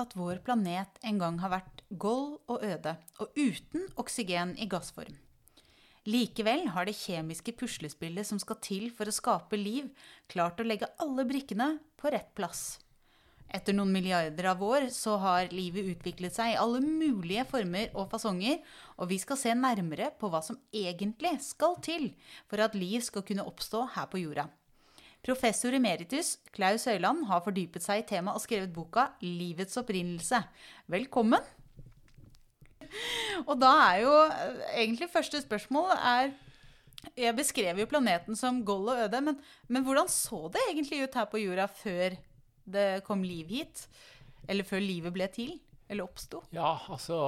at vår planet en gang har vært gold og øde, og uten oksygen i gassform. Likevel har det kjemiske puslespillet som skal til for å skape liv, klart å legge alle brikkene på rett plass. Etter noen milliarder av år så har livet utviklet seg i alle mulige former og fasonger, og vi skal se nærmere på hva som egentlig skal til for at liv skal kunne oppstå her på jorda. Professor emeritus Klaus Høiland har fordypet seg i temaet og skrevet boka 'Livets opprinnelse'. Velkommen! Og da er jo eh, egentlig første spørsmål er Jeg beskrev jo planeten som gold og øde, men, men hvordan så det egentlig ut her på jorda før det kom liv hit? Eller før livet ble til? Eller oppsto? Ja, altså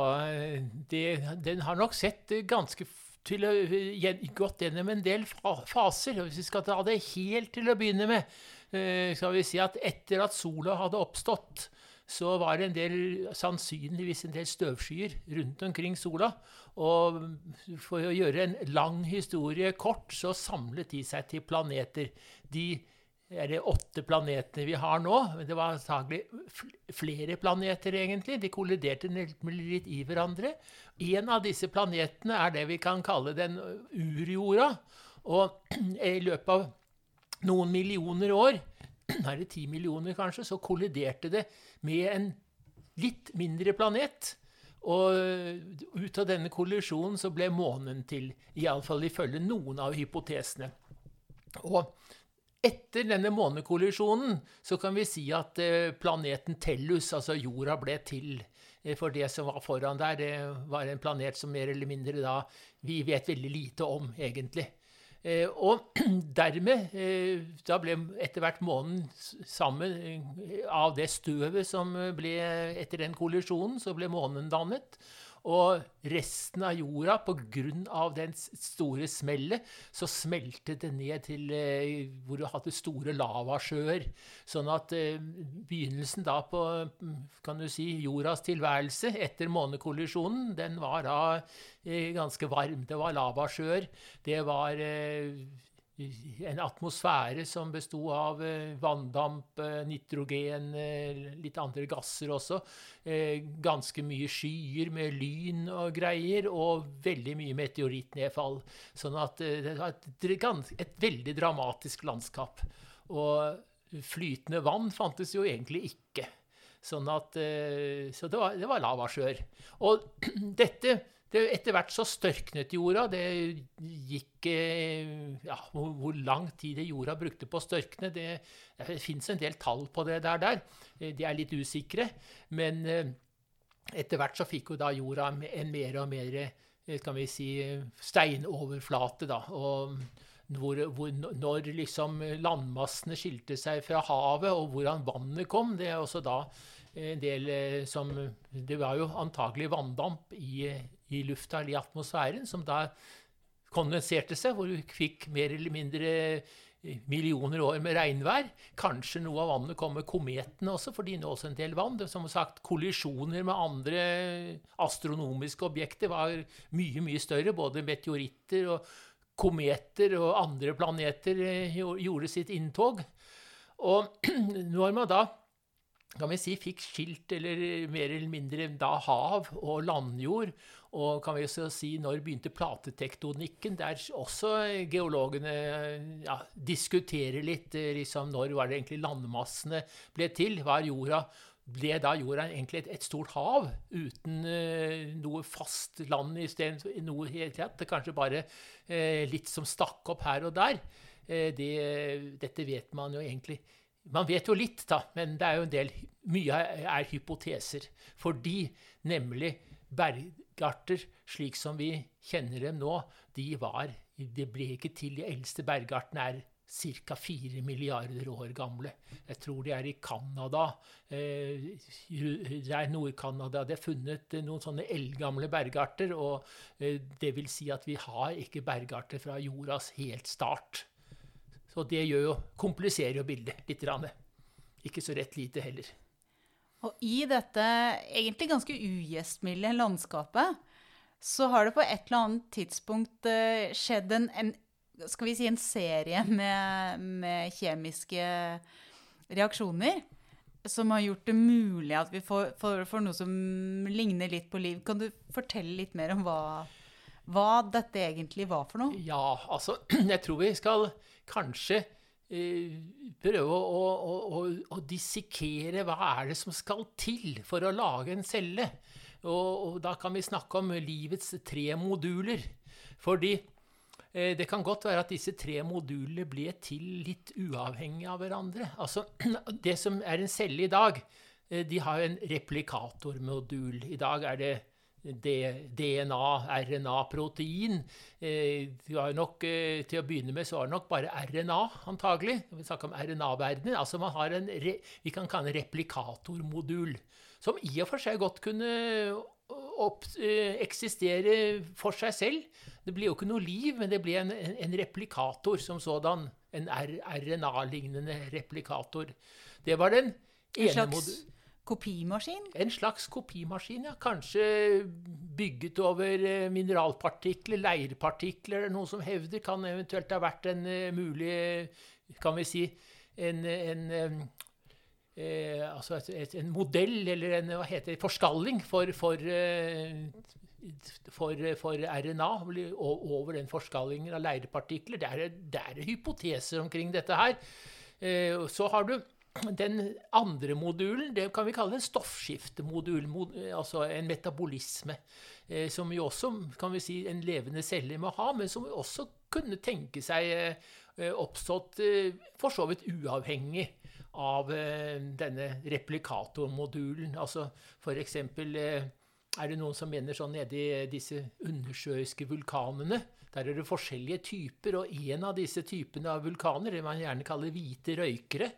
det, Den har nok sett ganske til å, gått gjennom en del faser. Hvis vi skal ta det helt til å begynne med, eh, skal vi si at etter at sola hadde oppstått, så var det en del, sannsynligvis en del støvskyer rundt omkring sola. Og for å gjøre en lang historie kort, så samlet de seg til planeter. De er det åtte planetene vi har nå. Men det var antakelig flere planeter, egentlig. De kolliderte litt i hverandre. En av disse planetene er det vi kan kalle den urjorda. Og i løpet av noen millioner år er det ti millioner kanskje, så kolliderte det med en litt mindre planet. Og ut av denne kollisjonen så ble månen til, iallfall ifølge noen av hypotesene. Og etter denne månekollisjonen så kan vi si at eh, planeten Tellus, altså jorda, ble til. Eh, for det som var foran der, det var en planet som mer eller mindre da vi vet veldig lite om, egentlig. Eh, og dermed Da ble etter hvert månen sammen Av det støvet som ble etter den kollisjonen, så ble månen dannet. Og resten av jorda, pga. den store smellet, så smeltet det ned til eh, hvor du hadde store lavasjøer. Sånn at eh, begynnelsen da på kan du si, jordas tilværelse etter månekollisjonen, den var da eh, ganske varm. Det var lavasjøer. Det var en atmosfære som besto av eh, vanndamp, eh, nitrogen, eh, litt andre gasser også. Ganske mye skyer med lyn og greier, og veldig mye meteorittnedfall. Sånn at det var et, et veldig dramatisk landskap. Og flytende vann fantes jo egentlig ikke. Sånn at, så det var, det var lavasjøer. Og dette det, etter hvert så størknet jorda. Det gikk eh, ja, hvor, lang tid jorda brukte på å størkne, det, det fins en del tall på det der. der. Eh, de er litt usikre. Men eh, etter hvert så fikk jo da jorda en mer og mer kan vi si, steinoverflate. da, og hvor, hvor, når liksom landmassene skilte seg fra havet, og hvordan vannet kom, det er også da en del som Det var jo antagelig vanndamp i, i lufta eller i atmosfæren, som da kondenserte seg, hvor du fikk mer eller mindre eh, millioner år med regnvær. Kanskje noe av vannet kom med kometene også, for de inneholdt også en del vann. Det, som sagt, Kollisjoner med andre astronomiske objekter var mye, mye større. Både meteoritter og kometer og andre planeter eh, gjorde sitt inntog. Og når man da kan vi si, fikk skilt eller mer eller mindre da hav og landjord. Og kan vi også si når begynte platetektonikken, der også geologene ja, diskuterer litt liksom, når var det egentlig landmassene ble til. Var jorda, ble da jorda egentlig et, et stort hav uten uh, noe fast land istedenfor noe helt rett? Kanskje bare uh, litt som stakk opp her og der. Uh, det, dette vet man jo egentlig man vet jo litt, da, men det er jo en del Mye er hypoteser. Fordi nemlig bergarter, slik som vi kjenner dem nå, de var Det ble ikke til. De eldste bergartene er ca. 4 milliarder år gamle. Jeg tror de er i Canada. Eh, det er Nord-Canada. Det er funnet noen sånne eldgamle bergarter. Og eh, det vil si at vi har ikke bergarter fra jordas helt start. Så det gjør jo, kompliserer jo bildet litt. Ikke så rett lite heller. Og i dette egentlig ganske ugjestmilde landskapet, så har det på et eller annet tidspunkt uh, skjedd en, en, skal vi si en serie med, med kjemiske reaksjoner. som har gjort det mulig at vi får, får, får noe som ligner litt på liv. Kan du fortelle litt mer om hva, hva dette egentlig var for noe? Ja, altså Jeg tror vi skal kanskje eh, prøve å, å, å, å, dissekere hva er det som skal til for å lage en celle. Og, og da kan vi snakke om livets tre moduler. Fordi Eh, det kan godt være at disse tre modulene ble til litt uavhengig av hverandre. Altså, Det som er en celle i dag, eh, de har en replikatormodul. I dag er det DNA, RNA, protein. Eh, nok, til å begynne med så var det nok bare RNA, antagelig. Vi snakker om RNA-verdenen. Altså man har en, vi kan kalle en replikatormodul, som i og for seg godt kunne opp, eksistere for seg selv. Det blir jo ikke noe liv, men det blir en, en replikator som sådan. En RNA-lignende replikator. Det var den ene En slags kopimaskin? En slags kopimaskin, ja. Kanskje bygget over eh, mineralpartikler, leirpartikler, noe som hevder. Kan eventuelt ha vært en uh, mulig, kan vi si, en, en um, eh, altså et, et, en modell, eller en hva heter det, forskalling for, for for, for, RNA over den forskallingen av leirepartikler. Det er, det er hypoteser omkring dette her. Eh, så har du den andre modulen, det kan vi kalle en stoffskiftemodul, altså en metabolisme, eh, som jo også kan vi si, en levende celle må ha, men som også kunne tenke seg eh, oppstått for så vidt uavhengig av denne replikatormodulen. Altså f.eks er det noen som mener sånn nede i disse undersjøiske vulkanene. Der er det forskjellige typer, og en av disse typene av vulkaner, det man gjerne kaller hvite røykere,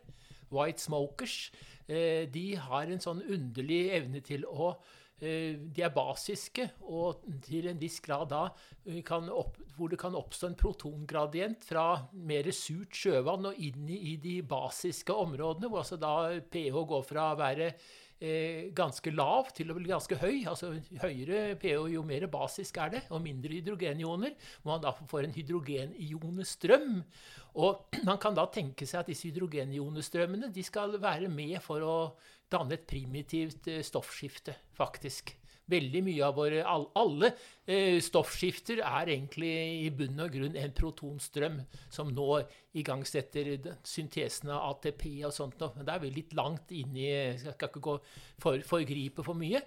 white smokers, eh, de har en sånn underlig evne til å eh, de er basiske, og til en viss grad da eh, opp, hvor det kan oppstå en protongradient fra mer surt sjøvann og inn i de basiske områdene, hvor altså da pH går fra å være ganske lav til å bli ganske høy. altså Høyere pH, jo mer basisk er det, og mindre hydrogenioner. Hvor man da får en hydrogenionestrøm. Og man kan da tenke seg at disse hydrogenionestrømmene de skal være med for å danne et primitivt eh, stoffskifte, faktisk. Veldig mye av våre Alle eh, stoffskifter er egentlig i bunn og grunn en protonstrøm som nå igangsetter syntesen av ATP og sånt. Men da er vi litt langt inn i skal ikke gå for, forgripe for mye.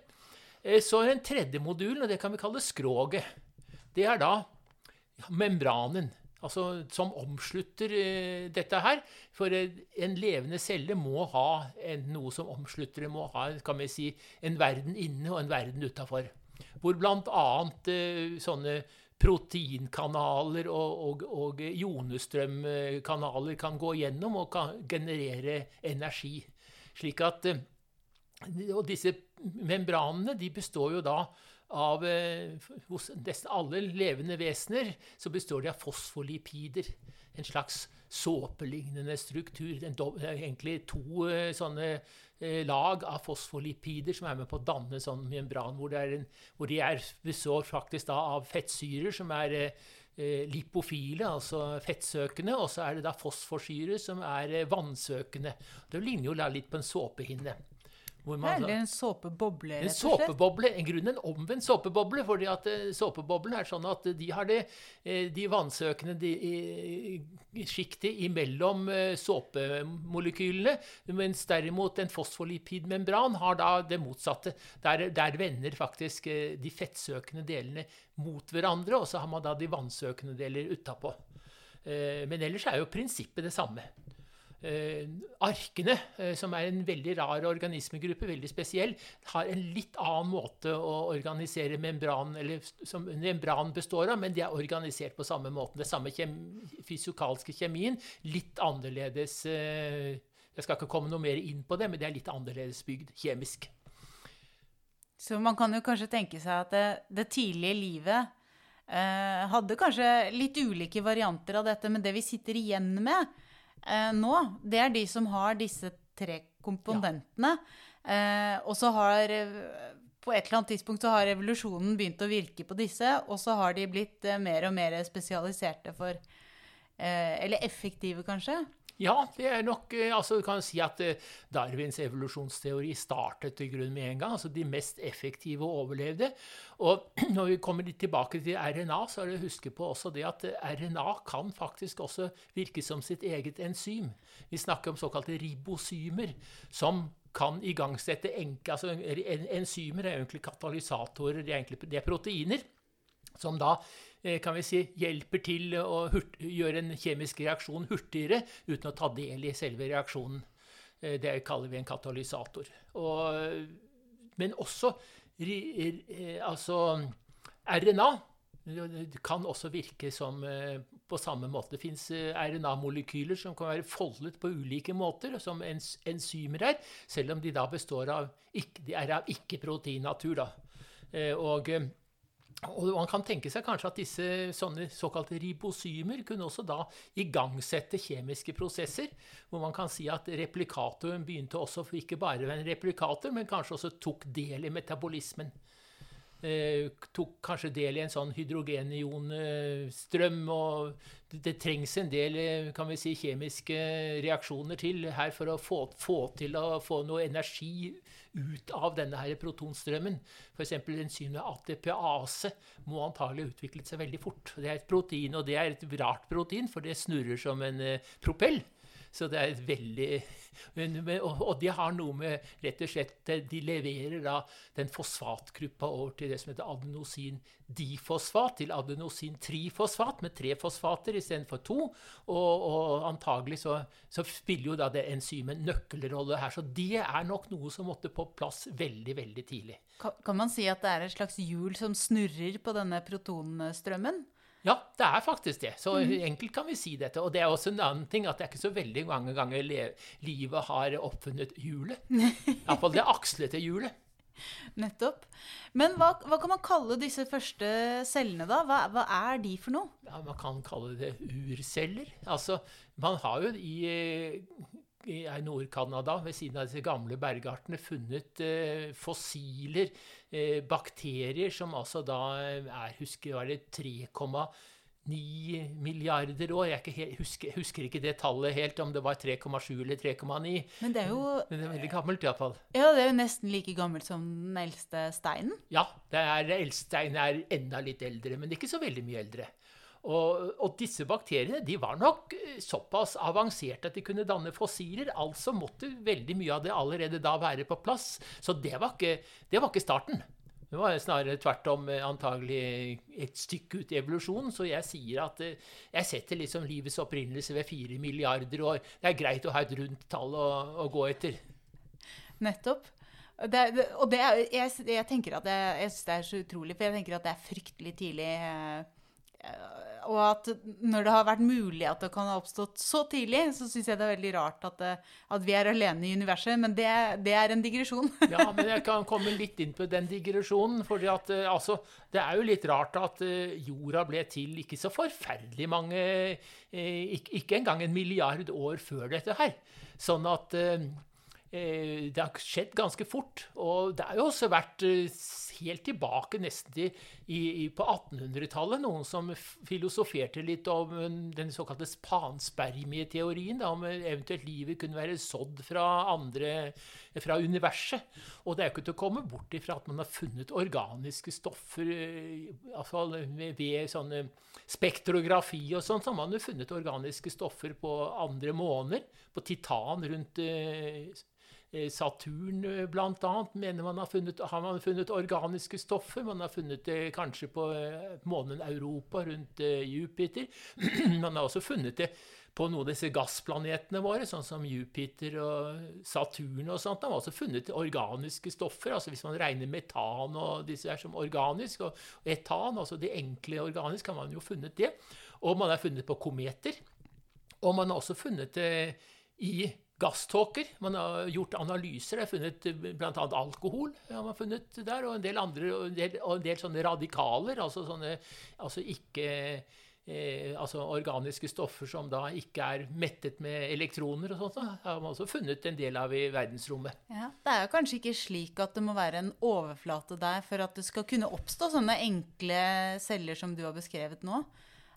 Eh, så er en tredje modul, og det kan vi kalle skroget. Det er da membranen altså, som omslutter uh, dette her. For uh, en levende celle må ha en, noe som omslutter det, må ha kan vi si, en verden inne og en verden utafor. Hvor bl.a. Uh, sånne proteinkanaler og, og, og jonestrømkanaler kan gå gjennom og kan generere energi. Slik at uh, Og disse membranene består jo da av eh, Hos nesten alle levende vesener så består de av fosfolipider. En slags såpelignende struktur. Det er egentlig to eh, sånne eh, lag av fosfolipider som er med på å danne sånn membran, hvor, en, hvor de er, består faktisk av fettsyrer som er lipofile, altså fettsøkende, og så er det da fosforsyre som er vannsøkende. Det ligner jo litt på en såpehinne. Eller en såpeboble, rett og slett? En såpeboble, en grunn en omvendt såpeboble. fordi at såpeboblen såpeboblene er sånn at de har det, uh, de vannsøkende de, sjiktet imellom uh, såpemolekylene. Mens derimot en fosfolipidmembran har da det motsatte. Der, der vender faktisk de fettsøkende delene mot hverandre, og så har man da de vannsøkende deler utapå. men ellers er jo prinsippet det samme. Eh, arkene, eh, som er en veldig rar organismegruppe, veldig spesiell, har en litt annen måte å organisere membran eller som membran består av, men de er organisert på samme måte. Det samme kjem, fysikalske kjemien, litt annerledes eh, Jeg skal ikke komme noe mer inn på det, men det er litt annerledes bygd kjemisk. Så man kan jo kanskje tenke seg at det, det tidlige livet eh, hadde kanskje litt ulike varianter av dette, men det vi sitter igjen med, eh, nå, det er de som har disse tre komponentene. Ja. Eh, og så har på et eller annet tidspunkt så har revolusjonen begynt å virke på disse, og så har de blitt eh, mer og mer spesialiserte for eh, Eller effektive, kanskje? Ja, det er nok eh, altså Du kan si at eh, Darwins evolusjonsteori startet i grunn med en gang. altså De mest effektive overlevde. Og når vi kommer litt tilbake til RNA, så er det å huske på også det at eh, RNA kan faktisk også virke som sitt eget enzym. Vi snakker om såkalte ribosymer, som kan igangsette enke, altså Enzymer er egentlig katalysatorer, det er, egentlig, det er proteiner som da kan vi si, hjelper til å gjøre en kjemisk reaksjon hurtigere uten å ta del i selve reaksjonen. Eh, det kaller vi en katalysator. Og, men også altså, RNA kan også virke som på samme måte. Det fins RNA-molekyler som kan være foldet på ulike måter, som enzymer er, selv om de da består av, de er av ikke-proteinnatur. Eh, og og Man kan tenke seg kanskje at disse sånne såkalte ribosymer kunne også da igangsette kjemiske prosesser, hvor man kan si at replikatoren begynte også ikke bare å være en replikator, men kanskje også tok del i metabolismen. Eh, tok kanskje del i en sånn hydrogenionstrøm. Og det, trengs en del eh, kan vi si, kjemiske reaksjoner til her for å få, få til å få noe energi ut av denne her protonstrømmen. F.eks. enzymet ATPase må antagelig ha utviklet seg veldig fort. Det er et protein, og det er et rart protein, for det snurrer som en uh, propell. Så det er et veldig Og de har noe med rett og slett De leverer da den fosfatgruppa over til det som heter adenosin-difosfat, til adenosin-trifosfat med tre fosfater istedenfor to. Og, og antagelig så, så, spiller jo da det enzymet nøkkelrolle her. Så det er nok noe som måtte på plass veldig, veldig tidlig. Kan, man si at det er et slags hjul som snurrer på denne protonstrømmen? Ja, det er faktisk det. Så mm. enkelt kan vi si dette. Og det er også en annen ting at det er ikke så veldig mange ganger livet har oppfunnet hjulet. Iallfall det akslete hjulet. Nettopp. Men hva, hva, kan man kalle disse første cellene, da? Hva, hva, er de for noe? Ja, Man kan kalle det urceller. Altså, man har jo i i Nord-Canada, ved siden av disse gamle bergartene, funnet eh, fossiler, eh, bakterier, som altså da er husker var det 3,9 milliarder år. Jeg helt, husker, husker, ikke det tallet helt, om det var 3,7 eller 3,9. Men det er jo Men det er veldig gammelt, iallfall. Ja, det er jo nesten like gammelt som den eldste steinen. Ja, det er, eldste steinen er enda litt eldre, men ikke så veldig mye eldre. Og, og, disse bakteriene de var nok eh, såpass avanserte at de kunne danne fossiler. Altså måtte veldig mye av det allerede da være på plass. Så det var ikke, det var ikke starten. Det var snarere tvert om eh, antagelig et stykke ut i evolusjonen. Så jeg sier at eh, jeg setter liksom livets opprinnelse ved fire milliarder år. Det er greit å ha et rundt tall å, å gå etter. Nettopp. Det, og det, jeg, jeg, tenker at det, jeg synes det er så utrolig, for jeg tenker at det er fryktelig tidlig. Eh, og at når det har vært mulig at det kan ha oppstått så tidlig, så syns jeg det er veldig rart at, det, at, vi er alene i universet. Men det, det er en digresjon. ja, men jeg kan komme litt inn på den digresjonen. For uh, altså, det er jo litt rart at uh, jorda ble til ikke så forferdelig mange ikke, ikke, engang en milliard år før dette her. Sånn at det har skjedd ganske fort. Og det har jo også vært helt tilbake nesten til i, i, på 1800-tallet noen som filosoferte litt om den såkalte panspermieteorien, om eventuelt livet kunne være sådd fra andre fra universet. Og det er jo ikke til å komme bort ifra at man har funnet organiske stoffer altså ved sånne spektrografi og sånn. så har man jo funnet organiske stoffer på andre måner. På titan rundt Eh, Saturn eh, bl.a. mener man har funnet, har man funnet organiske stoffer. Man har funnet det kanskje på eh, månen Europa rundt Jupiter. man har også funnet det på noen av disse gassplanetene våre, sånn som Jupiter og Saturn. og sånt. Man har også funnet organiske stoffer. altså Hvis man regner metan og disse her som organisk, og etan, altså det enkle organiske, har man jo funnet det. Og man har funnet på kometer. Og man har også funnet det i gasståker. Man har gjort analyser. Det er funnet eh, bl.a. alkohol har man funnet der, og en del andre, og en del, og en del sånne radikaler. Altså, sånne, altså ikke eh, altså organiske stoffer som da ikke er mettet med elektroner og sånt. Da har man også funnet en del av i verdensrommet. Ja, det er jo kanskje ikke slik at det må være en overflate der for at det skal kunne oppstå sånne enkle celler som du har beskrevet nå.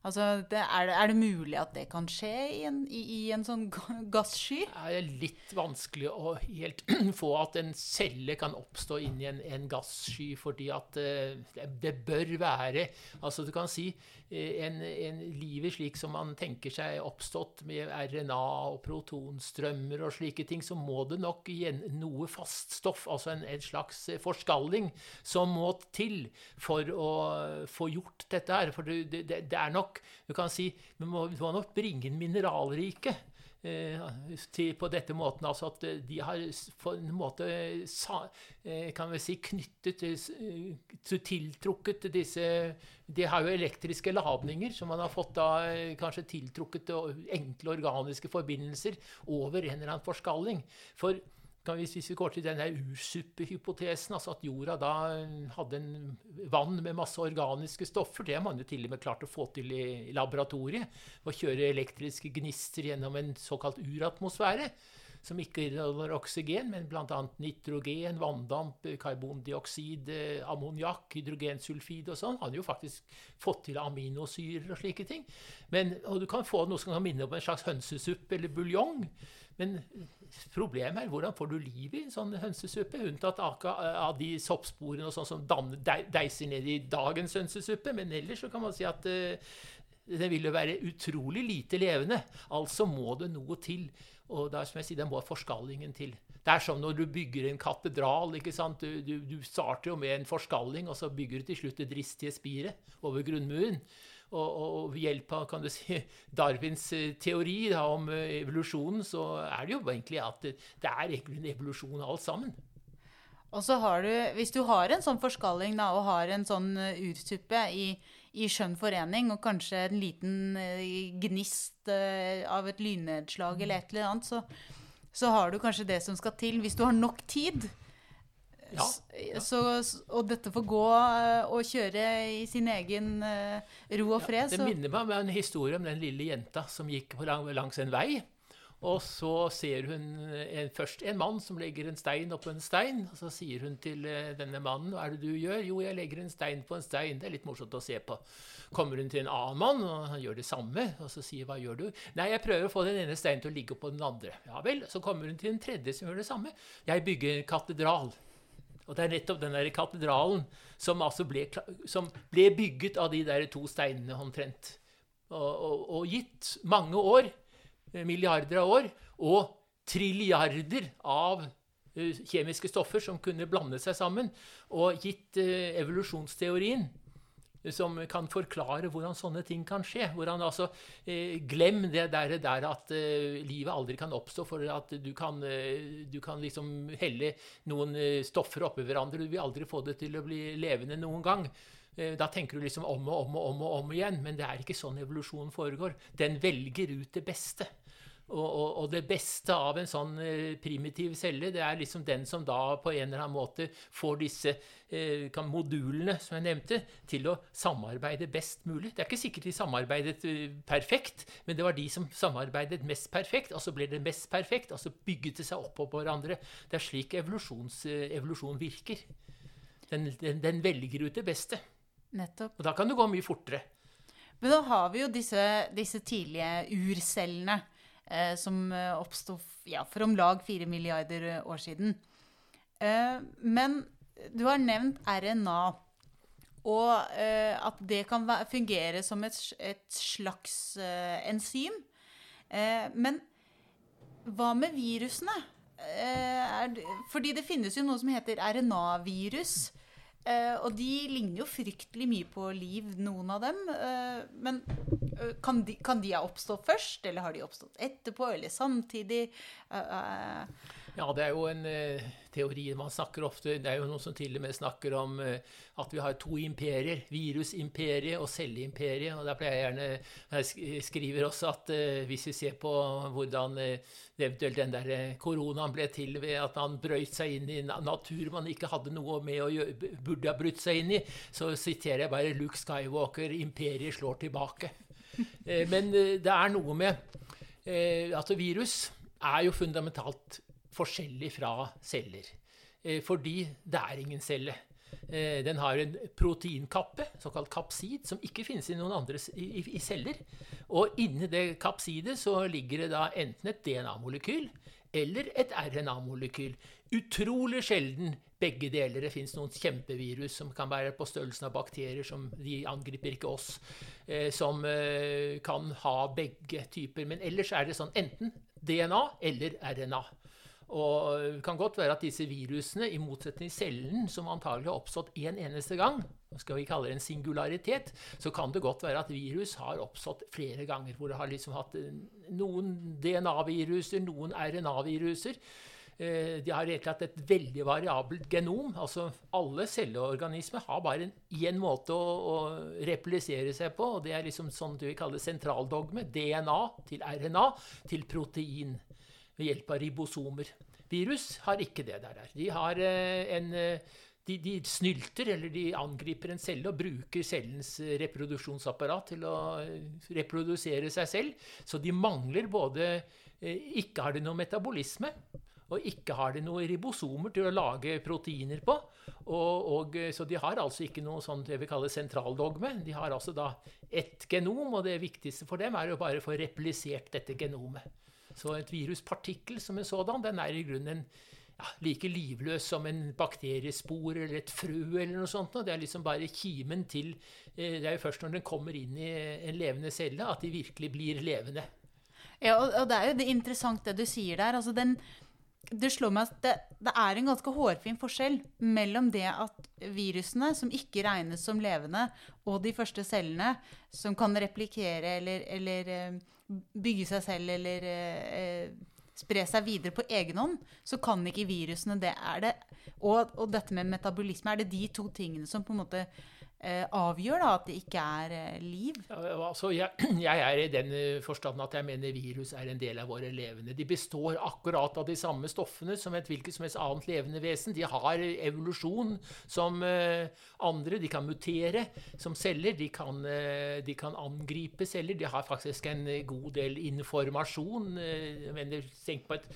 Altså, det, er, det, er, det, mulig at det kan skje i en, i, i en sånn gassky? Det er litt vanskelig å helt få at en celle kan oppstå inni en, en gassky, fordi at det, det bør være Altså, du kan si uh, en, en livet slik som man tenker seg oppstått med RNA og protonstrømmer og slike ting, så må det nok igjen noe fast stoff, altså en, en slags forskalling, som må til for å få gjort dette her. For det, det er nok du kan si, Vi må, vi må nok bringe inn mineralriket. Eh, til, på dette måten, altså at eh, de har på en måte eh, kan vi si knyttet til tiltrukket disse De har jo elektriske ladninger som man har fått da kanskje tiltrukket enkle organiske forbindelser over en eller annen forskalling. For hvis vi går til denne ursuppehypotesen, altså at jorda da hadde en vann med masse organiske stoffer, det har man jo til og med klart å få til i, laboratoriet. Å kjøre elektriske gnister gjennom en såkalt uratmosfære. Som ikke inneholder oksygen, men bl.a. nitrogen, vanndamp, karbondioksid, ammoniakk, hydrogensulfid og sånn. Har jo faktisk fått til aminosyrer og slike ting. Men, og du kan få noe som kan minne om en slags hønsesuppe eller buljong. Men problemet er hvordan får du liv i en sånn hønsesuppe? Unntatt av de soppsporene og sånn som deiser ned i dagens hønsesuppe. Men ellers så kan man si at uh, den vil jo være utrolig lite levende. Altså må det noe til. Og da, som jeg sier, det må forskallingen til. Det er som når du bygger en katedral. ikke sant? Du, du, du starter jo med en forskalling, og så bygger du til slutt det dristige spiret over grunnmuren og, ved hjelp av kan du si, Darwins eh, teori da, om eh, evolusjonen, så er det jo egentlig at det, er egentlig en evolusjon alt sammen. Og så har du, Hvis du har en sånn forskalling da, og har en sånn urtuppe i, i skjønn forening, og kanskje en liten gnist av et lynnedslag eller et eller annet, så, så har du kanskje det som skal til. Hvis du har nok tid, ja, ja. Så, og dette får gå eh, og kjøre i sin egen uh, ro og fred. Ja, det minner meg om en historie om den lille jenta som gikk lang, langs en vei. Og så ser hun en, først en mann som legger en stein oppå en stein. Og så sier hun til denne mannen hva er det du gjør? Jo, jeg legger en stein på en stein. Det er litt morsomt å se på. Kommer hun til en annen mann, og han gjør det samme. Og så sier hva gjør du? Nei, jeg prøver å få den ene steinen til å ligge oppå den andre. Ja vel. Så kommer hun til en tredje som gjør det samme. Jeg bygger en katedral. Og det er nettopp den der katedralen som, altså ble, som ble, bygget av de der to steinene omtrent. Og, og, og, gitt mange år, eh, milliarder av år, og trilliarder av uh, kjemiske stoffer som kunne blande seg sammen, og gitt uh, evolusjonsteorien som kan forklare hvordan sånne ting kan skje. Hvordan altså, eh, Glem det der, der at eh, livet aldri kan oppstå for at du kan, eh, du kan liksom helle noen eh, stoffer oppi hverandre. Du vil aldri få det til å bli levende noen gang. Eh, da tenker du liksom om og om og om og om igjen, men det er ikke sånn evolusjonen foregår. Den velger ut det beste. Og, og, og, det beste av en sånn eh, primitiv celle, det er liksom den som da på en eller annen måte får disse eh, modulene som jeg nevnte, til å samarbeide best mulig. Det er ikke sikkert de samarbeidet uh, perfekt, men det var de som samarbeidet mest perfekt. Og så ble det mest perfekt, og så bygget det seg opp på hverandre. Det er slik uh, evolusjon virker. Den, den, den velger ut det beste. Nettopp. Og da kan det gå mye fortere. Men da har vi jo disse, disse tidlige urcellene eh, som eh, oppsto ja, for om lag 4 milliarder eh, år siden. Eh, men du har nevnt RNA, og eh, at det kan fungere som et, slags eh, enzym. men hva med virusene? fordi det finnes jo noe som heter RNA-virus. Uh, og de ligner jo fryktelig mye på liv, noen av dem. Uh, men uh, kan, de, kan, de, ha oppstått først, eller har de oppstått etterpå, eller samtidig? Ja, det er jo en uh, teori man snakker ofte Det er jo noen som til og med snakker om uh, at vi har to imperier. Virusimperiet og celleimperiet. Og der pleier jeg gjerne Jeg skriver også at uh, hvis vi ser på hvordan eventuelt den der koronaen ble til ved at man brøyt seg inn i natur man ikke hadde noe med å gjøre, burde ha brutt seg inn i, så siterer jeg bare Luke Skywalker 'Imperiet slår tilbake'. men det er noe med Altså, virus er jo fundamentalt forskjellig fra celler. Eh, fordi det er ingen celle. Eh, den har en proteinkappe, såkalt kapsid, som ikke finnes i noen andre i, celler. Og inni det kapsidet så ligger det da enten et DNA-molekyl eller et RNA-molekyl. Utrolig sjelden begge deler. Det fins noen kjempevirus som kan være på størrelsen av bakterier, som de angriper ikke oss, eh, som kan ha begge typer. Men ellers er det sånn enten DNA eller RNA. Og det kan godt være at disse virusene, i motsetning til cellen, som antagelig har oppstått én en eneste gang, skal vi kalle det en singularitet, så kan det godt være at virus har oppstått flere ganger. Hvor det har liksom hatt eh, noen DNA-viruser, noen RNA-viruser. Eh, de har rett og slett et veldig variabelt genom. altså Alle celleorganismer har bare én måte å, å, replisere seg på. og Det er liksom sånn du vil kalle det sentraldogme. DNA til RNA til protein ved hjelp av ribosomer. Virus har ikke det der. De har eh, en eh, de, de, snylter eller de angriper en celle og bruker cellens reproduksjonsapparat til å reprodusere seg selv. Så de mangler både Ikke har de noe metabolisme, og ikke har de noe ribosomer til å lage proteiner på. Og, og, så de har altså ikke noe sånn det vi kaller sentraldogme. De har altså da ett genom, og det viktigste for dem er å bare få replisert dette genomet. Så et viruspartikkel som en sådan, den er i grunnen ja, like livløs som en bakteriespor eller et frø eller noe sånt. Det er liksom bare kimen til eh, Det er jo først når den kommer inn i en levende celle, at de virkelig blir levende. Ja, og, og det er jo det interessant det du sier der. altså den det slår meg at det, det, er en ganske hårfin forskjell mellom det at virusene, som ikke regnes som levende, og de første cellene, som kan replikere eller, eller eh, bygge seg selv eller eh, spre seg videre på egen hånd, så kan ikke virusene det. Er det og, og, dette med metabolisme, er det de to tingene som på en måte eh, avgjør da, at det ikke er eh, liv? Altså, jeg, jeg, er i den forstanden forstand at jeg mener virus er en del av våre levende. De består akkurat av de samme stoffene som et hvilket som helst annet levende vesen. De har evolusjon som eh, andre. De kan mutere som celler. De kan, eh, de kan, angripe celler. De har faktisk en god del informasjon. Eh, jeg mener, tenk på et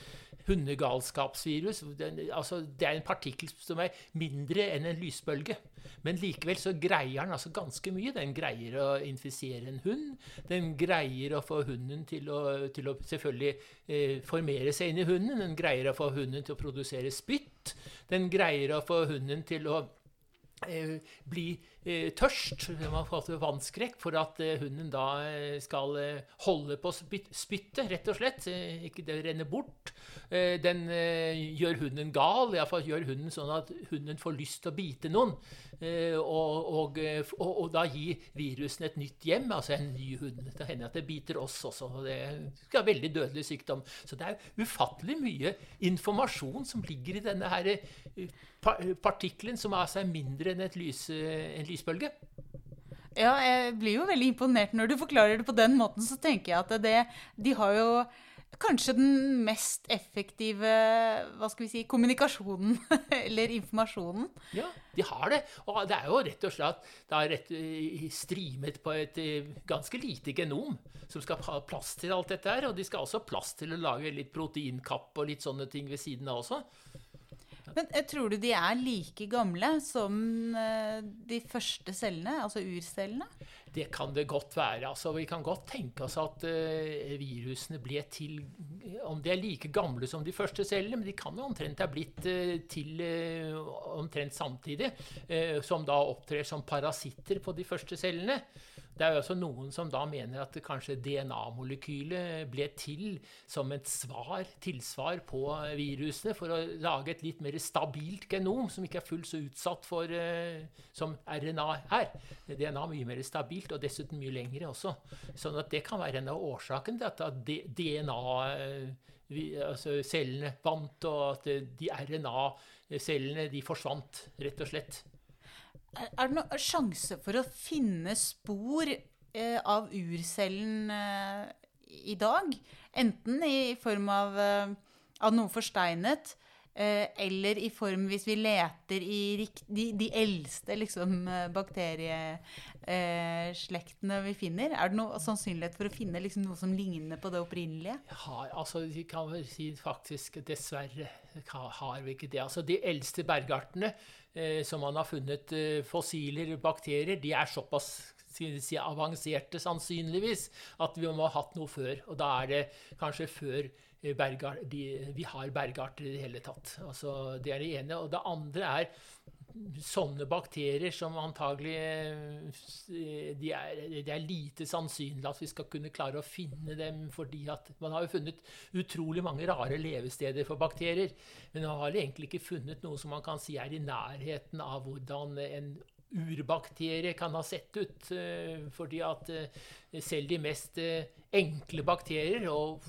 hundegalskapsvirus. Den, altså, det er en partikkel som er mindre enn en lysbølge. Men likevel så greier den altså ganske mye. Den greier å infisere en hund. Den greier å få hunden til å, til å selvfølgelig eh, formere seg inn i hunden. Den greier å få hunden til å produsere spytt. Den greier å få hunden til å bli eh, tørst. Man får vannskrekk for at eh, hunden da eh, skal eh, holde på spyttet, rett og slett. ikke det renner bort. den gjør hunden gal, iallfall gjør hunden sånn at hunden får lyst til å bite noen. Og, og, og, og, da gir virusen et nytt hjem, altså en ny hund. Det hender at det biter oss også. og Det er veldig dødelig sykdom. Så det er ufattelig mye informasjon som ligger i denne her partikkelen, som er seg mindre enn lys, en lysbølge. Ja, jeg blir jo veldig imponert når du forklarer det på den måten. Så tenker jeg at det, de har jo kanskje den mest effektive hva skal vi si, kommunikasjonen eller informasjonen. Ja, de har det. Og det er jo rett og slett det er rett, strimet streamet på et eh, ganske lite genom som skal ha plass til alt dette her. Og de skal også ha plass til å lage litt proteinkapp og litt sånne ting ved siden av også. Men eh, tror du de er like gamle som de første cellene, altså urcellene? Det kan det godt være. Altså, vi kan godt tenke oss at uh, virusene ble til Om de er like gamle som de første cellene, men de kan jo omtrent ha blitt uh, til uh, omtrent samtidig. som da opptrer som parasitter på de første cellene. Det er jo også noen som da mener at kanskje DNA-molekylet ble til som et svar, tilsvar på virusene for å lage et litt mer stabilt genom, som ikke er fullt så utsatt for uh, som RNA er. DNA er mye mer stabilt, og dessuten mye lengre også. Sånn at det kan være en av årsakene til at DNA uh, vi, altså cellene vant, og at de RNA-cellene de forsvant, rett og slett. Er det noen sjanse for å finne spor eh, av urcellen eh, i dag? Enten i form av, eh, av noe forsteinet, eh, eller i form hvis vi leter i de, de eldste liksom, eh, bakterieslektene vi finner. Er det noe sannsynlighet for å finne liksom, noe som ligner på det opprinnelige? Ja, altså, vi kan vel si faktisk dessverre har vi ikke det. Altså, de eldste bergartene eh, som man har funnet eh, fossiler, bakterier, de er såpass si, avanserte sannsynligvis at vi må ha hatt noe før. Og da er det kanskje før bergart, de, vi har bergarter i det hele tatt. Altså, det er det ene. Og det andre er sånne bakterier som antagelig eh, de er, Det er lite sannsynlig at vi skal kunne klare å finne dem, fordi at man har jo funnet utrolig mange rare levesteder for bakterier. Men man har egentlig ikke funnet noe som man kan si er i nærheten av hvordan en urbakterie kan ha sett ut. Eh, fordi at eh, selv de mest enkle bakterier, og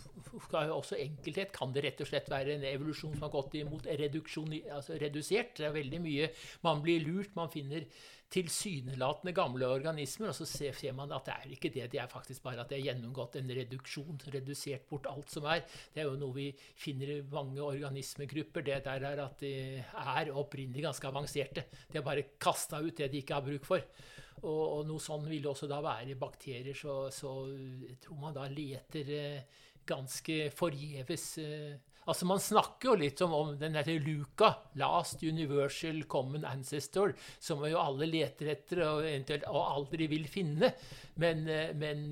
også enkelthet, kan det rett og slett være en evolusjon som har gått imot altså redusert. Det er veldig mye man blir lurt. Man finner tilsynelatende gamle organismer, og så ser man at det er ikke det. Det er faktisk bare at det er gjennomgått en reduksjon, redusert bort alt som er. Det er jo noe vi finner i mange organismegrupper. Det der er at de er opprinnelig ganske avanserte. De har bare kasta ut det de ikke har bruk for. Og, og, noe sånn vil det også da være i bakterier, så, så tror man da leter eh, ganske forgjeves. Eh. Altså Man snakker jo litt om, om den heter Luca, Last Universal Common Ancestor, som jo alle leter etter og, og aldri vil finne. Men, eh, men,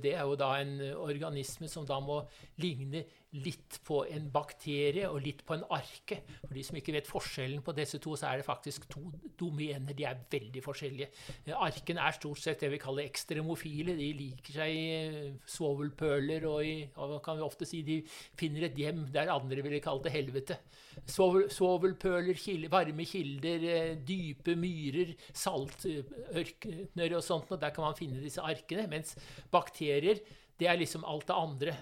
det er jo da en organisme som da må ligne litt på en bakterie og litt på en arke. For de som ikke vet forskjellen på disse to, så er det faktisk to domener. De er veldig forskjellige. Arken er stort sett det vi kaller ekstremofile. De liker seg i eh, svovelpøler og, i, og kan vi ofte si de finner et hjem der andre ville kalt det helvete. Svovel, svovelpøler, varme kilder, eh, dype myrer, saltørkener og sånt. Og der kan man finne disse arkene. Mens bakterier det er liksom alt det andre.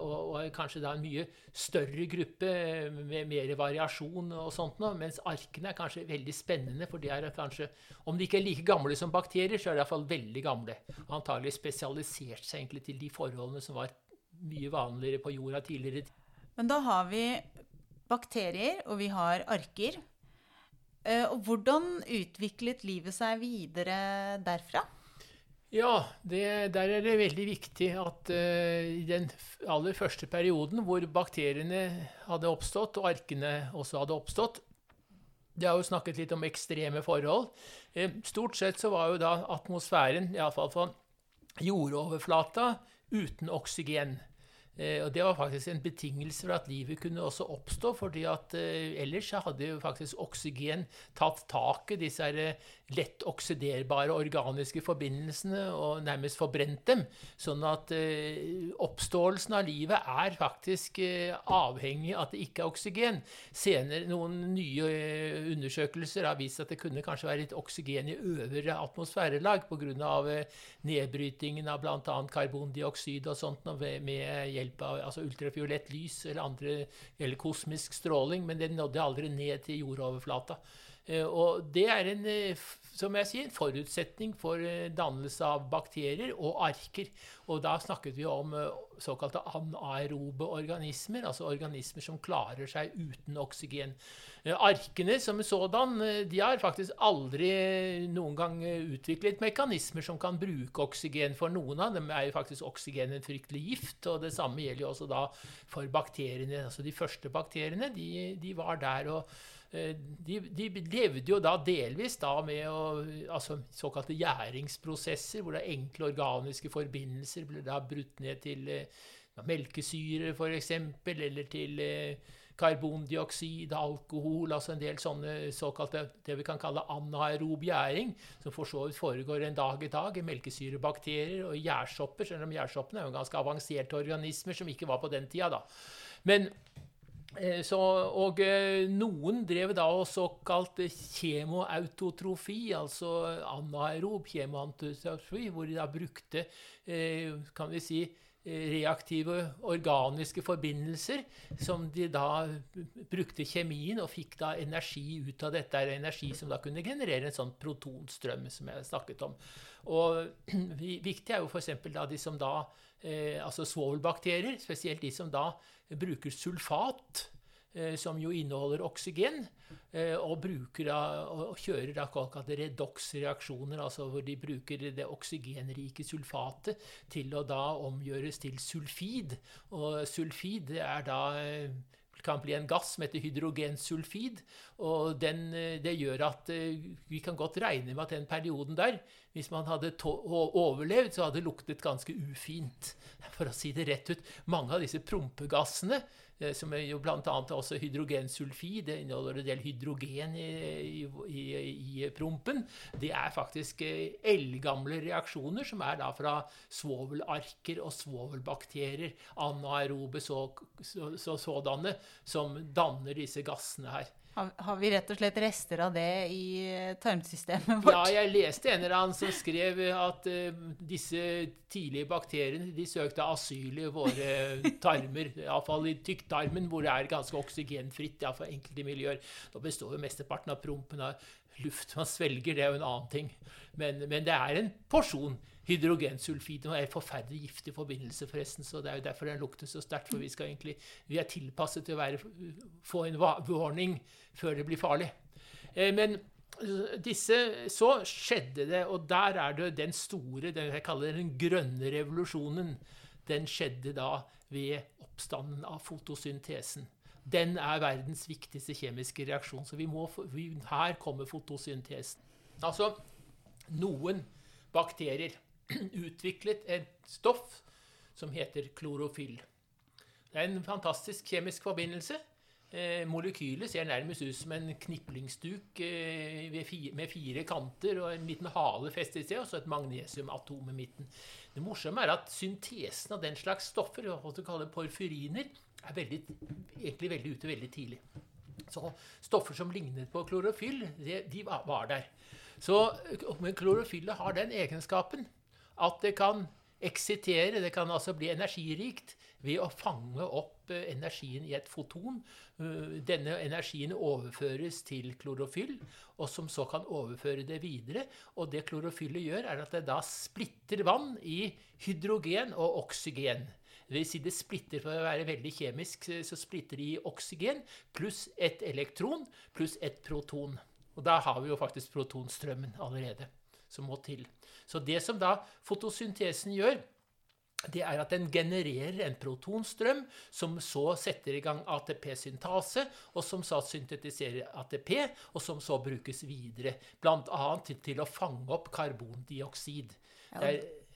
Og, og, kanskje da en mye større gruppe med mer variasjon og sånt noe. Mens arkene er kanskje veldig spennende, for de er kanskje Om de ikke er like gamle som bakterier, så er de iallfall veldig gamle. Og antagelig spesialisert seg egentlig til de forholdene som var mye vanligere på jorda tidligere. Men da har vi bakterier, og vi har arker. Eh, og hvordan utviklet livet seg videre derfra? Ja, det, der er det veldig viktig at uh, i den aller første perioden hvor bakteriene hadde oppstått, og arkene også hadde oppstått Det er jo snakket litt om ekstreme forhold. Uh, stort sett så var jo da atmosfæren, iallfall for jordoverflata, uten oksygen. Eh, og Det var faktisk en betingelse for at livet kunne også oppstå. fordi at ellers hadde jo faktisk oksygen tatt tak i disse her, lett oksiderbare organiske forbindelsene og nærmest forbrent dem. Sånn at eh, oppståelsen av livet er faktisk eh, avhengig av at det ikke er oksygen. Senere, Noen nye eh, undersøkelser har vist at det kunne kanskje være litt oksygen i øvre atmosfærelag pga. Nedbrytingen av bl.a. karbondioksid og sånt med, hjelp av altså ultrafiolett lys eller, andre, eller kosmisk stråling, men det nådde aldri ned til jordoverflata. Og det er en, som jeg sier, en forutsetning for eh, dannelse av bakterier og arker. Og da snakket vi om såkalte anaerobe organismer, altså organismer som klarer seg uten oksygen. Arkene som sådan de har faktisk aldri noen gang utviklet mekanismer som kan bruke oksygen. For noen av dem er jo faktisk oksygen en fryktelig gift, og det samme gjelder jo også da for bakteriene. Altså De første bakteriene de, de var der. og Eh, de, de, levde jo da delvis da med å, altså såkalte gjæringsprosesser, hvor er enkle organiske forbindelser ble da brutt ned til eh, melkesyre f.eks., eller til eh, karbondioksid, alkohol, altså en del sånne såkalte det vi kan kalle anaerob gjæring, som for så vidt foregår en dag i dag i melkesyrebakterier og gjærsopper, selv om gjærsoppene er jo ganske avanserte organismer som ikke var på den tida. da. Men Eh, så, og eh, noen drev da og såkalt kjemoautotrofi, altså anaerob kjemoautotrofi, hvor de da brukte eh, kan vi si, reaktive organiske forbindelser som de da brukte kjemien og fikk da energi ut av dette. Energi som da kunne generere en sånn protonstrøm som jeg snakket om. Og viktig er jo f.eks. da de som da eh, Altså svovelbakterier, spesielt de som da bruker sulfat, eh, som jo inneholder oksygen, eh, og, bruker og kjører da redox-reaksjoner, altså hvor de bruker det oksygenrike sulfatet til å da omgjøres til sulfid. Og sulfid er da eh, kan bli en gass som heter hydrogensulfid. Og den, det gjør at vi kan godt regne med at den perioden der, hvis man hadde overlevd, så hadde det luktet ganske ufint. For å si det rett ut. Mange av disse prompegassene Eh, som er jo bl.a. også hydrogensulfid. Det inneholder en del hydrogen i, i, i, prompen. Det er faktisk eh, eldgamle reaksjoner som er da fra svovelarker og svovelbakterier, anaerobe så, så, så, sådanne, som danner disse gassene her. Har, vi rett og slett rester av det i eh, tarmsystemet vårt? Ja, jeg leste en eller annen som skrev at uh, disse tidlige bakteriene de søkte asyl i våre tarmer. Iallfall i tykktarmen, hvor det er ganske oksygenfritt for enkelte miljøer. Da består jo mesteparten av prompen av luft man svelger, det er jo en annen ting. Men, men det er en porsjon hydrogensulfid. Det er en forferdelig giftig forbindelse, forresten, så det er jo derfor den lukter så sterkt. For vi, skal egentlig, vi er tilpasset til å være, få en warning før det blir farlig. Eh, men eh, disse, så skjedde det, og der er det den store, den jeg kaller den grønne revolusjonen. Den skjedde da ved oppstanden av fotosyntesen. Den er verdens viktigste kjemiske reaksjon. Så må, vi, her kommer fotosyntesen. Altså, noen bakterier utviklet et stoff som heter klorofyll. Det er en fantastisk kjemisk forbindelse. Eh, molekylet ser nærmest ut som en kniplingsduk eh, med fire kanter og en liten hale festet sted, og så et magnesiumatom i midten. Det morsomme er at syntesen av den slags stoffer, hva du kaller porfyriner, er veldig, egentlig veldig ute veldig tidlig. Så stoffer som lignet på klorofyll, de, de var der. Så, men klorofyllet har den egenskapen at det kan eksitere, det kan altså bli energirikt, ved å fange opp eh, energien i et foton. Eh, denne energien overføres til klorofyll, og som så kan overføre det videre. Og det klorofyllet gjør, er at det da splitter vann i hydrogen og oksygen. Det vil si det splitter, For å være veldig kjemisk så splitter de i oksygen pluss et elektron pluss et proton. Og da har vi jo faktisk protonstrømmen allerede som må til. Så det som da fotosyntesen gjør, det er at den genererer en protonstrøm, som så setter i gang ATP-syntase, og som så syntetiserer ATP, og som så brukes videre, bl.a. Til, til å fange opp karbondioksid. Ja,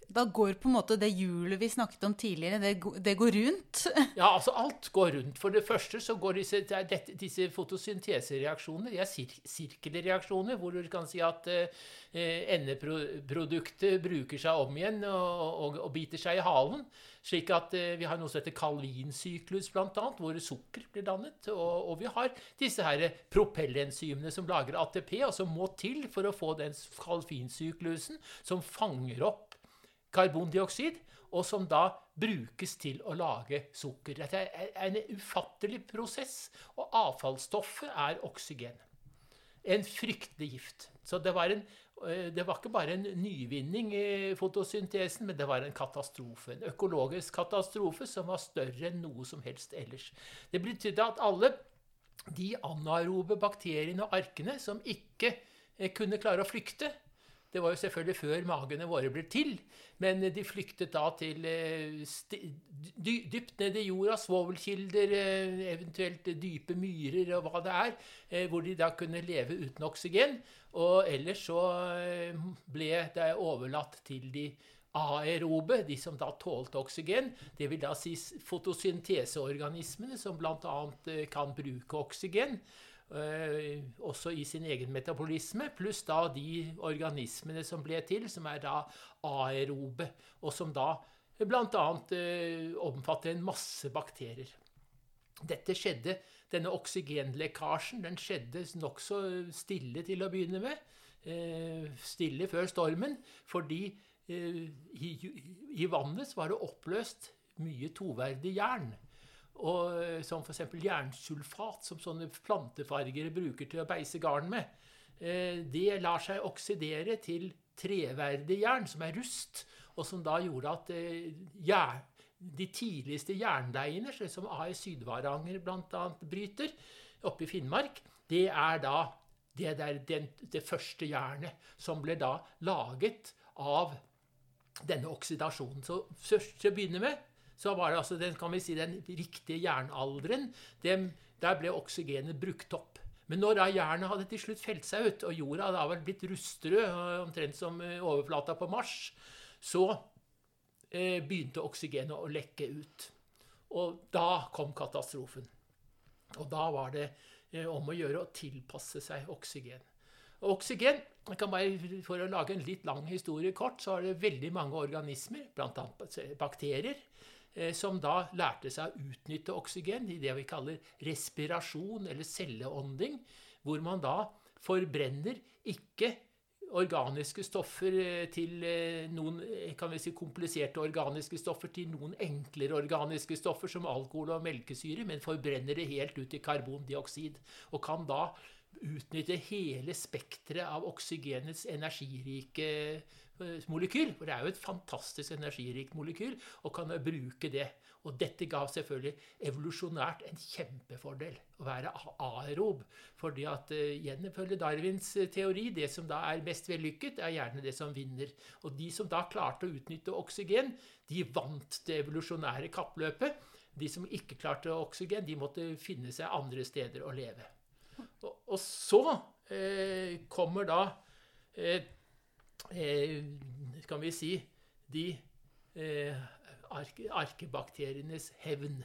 da går på en måte det hjulet vi snakket om tidligere, det, det, går rundt? ja, altså alt går rundt. For det første så går disse, disse fotosyntesereaksjonene, de er sir sirkelreaksjoner, hvor du kan si at eh, endeproduktet bruker seg om igjen og, og, og, biter seg i halen. Slik at eh, vi har noe som heter kalvinsyklus, bl.a., hvor sukker blir dannet. Og, og vi har disse her propellenzymene som lager ATP, og som må til for å få den kalvinsyklusen som fanger opp karbondioksid, og som da brukes til å lage sukker. Dette er en ufattelig prosess, og avfallsstoffet er oksygen. En fryktelig gift. Så det var, en, eh, det var ikke bare en nyvinning i fotosyntesen, men det var en katastrofe. En økologisk katastrofe som var større enn noe som helst ellers. Det betydde at alle de anaerobe bakteriene og arkene som ikke eh, kunne klare å flykte, det var jo selvfølgelig før magene våre ble til, men de flyktet da til eh, dypt ned i jorda, svovelkilder, eh, eventuelt dype myrer og hva det er, eh, hvor de da kunne leve uten oksygen. Og ellers så ble det overlatt til de aerobe, de som da tålte oksygen. Det vil da si fotosynteseorganismene, som bl.a. kan bruke oksygen. Uh, også i sin egen metabolisme, pluss da de organismene som ble til, som er da aerobe, og som da bl.a. Uh, omfatter en masse bakterier. Dette skjedde, Denne oksygenlekkasjen den skjedde nokså stille til å begynne med. Uh, stille før stormen, fordi i vannet var det oppløst mye toverdig jern. Og, eh, som f.eks. jernsulfat, som sånne plantefargere bruker til å beise garn med. Eh, det lar seg oksidere til treverdig jern, som er rust, og som da gjorde at eh, de tidligste jerndeigene, som AS Sydvaranger bl.a. bryter, oppe i Finnmark, det er da det, der, den, det første jernet som ble da laget av denne oksidasjonen. Så først til å begynne med så var det altså den, kan vi si, den riktige jernalderen. Den, der ble oksygenet brukt opp. Men når da jernet hadde til slutt felt seg ut, og jorda hadde var blitt rustrød, omtrent som eh, overflata på Mars, så eh, begynte oksygenet å lekke ut. Og da kom katastrofen. Og da var det eh, om å gjøre å tilpasse seg oksygen. Og oksygen bare, For å lage en litt lang historie kort, så er det veldig mange organismer, bl.a. bakterier, som da lærte seg å utnytte oksygen i det vi kaller respirasjon eller celleånding, hvor man da forbrenner ikke organiske stoffer eh, til eh, noen kan vi si, kompliserte organiske stoffer til noen enklere organiske stoffer som alkohol og melkesyre, men forbrenner det helt ut i karbondioksid. Og kan da utnytte hele spekteret av oksygenets energirike Eh, molekyl. For det er jo et fantastisk energirikt molekyl, og kan bruke det. Og dette ga selvfølgelig evolusjonært en kjempefordel å være aerob. fordi at igjen ifølge Darwins eh, teori, det som da er mest vellykket, er gjerne det som vinner. Og de som da klarte å utnytte oksygen, de vant det evolusjonære kappløpet. De som ikke klarte oksygen, de måtte finne seg andre steder å leve. Og, og så eh, kommer da eh, eh, kan vi si de eh, arke, arkebakterienes hevn.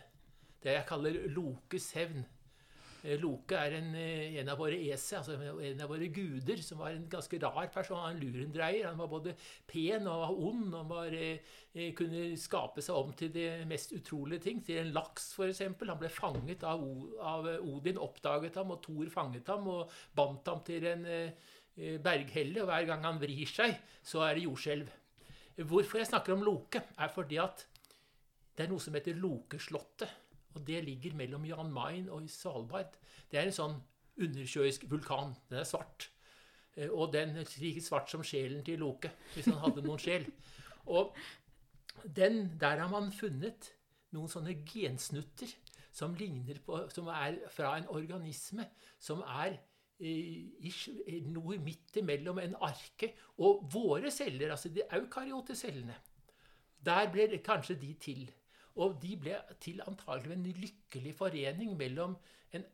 Det jeg kaller Lokes hevn. Eh, Loke er en, eh, en, av våre ese, altså en av våre guder, som var en ganske rar person. Han lurendreier. Han var både pen og var ond. Han var, eh, kunne skape seg om til de mest utrolige ting. Til en laks, f.eks. Han ble fanget av, av, Odin, oppdaget ham, og Thor fanget ham og bandt ham til en eh, berghelle, og hver gang han vrir seg, så er det jordskjelv. Hvorfor jeg snakker om Loke, er fordi at det er noe som heter Lokeslottet. Og det ligger mellom Jan Mayen og Svalbard. Det er en sånn undersjøisk vulkan. Den er svart. Eh, og den er like svart som sjelen til Loke, hvis han hadde noen sjel. Og den, der har man funnet noen sånne gensnutter som, på, som er fra en organisme som er noe midt imellom en arke og våre celler, altså de eukaryote cellene. Der ble det kanskje de til. Og de ble til antagelig en lykkelig forening mellom en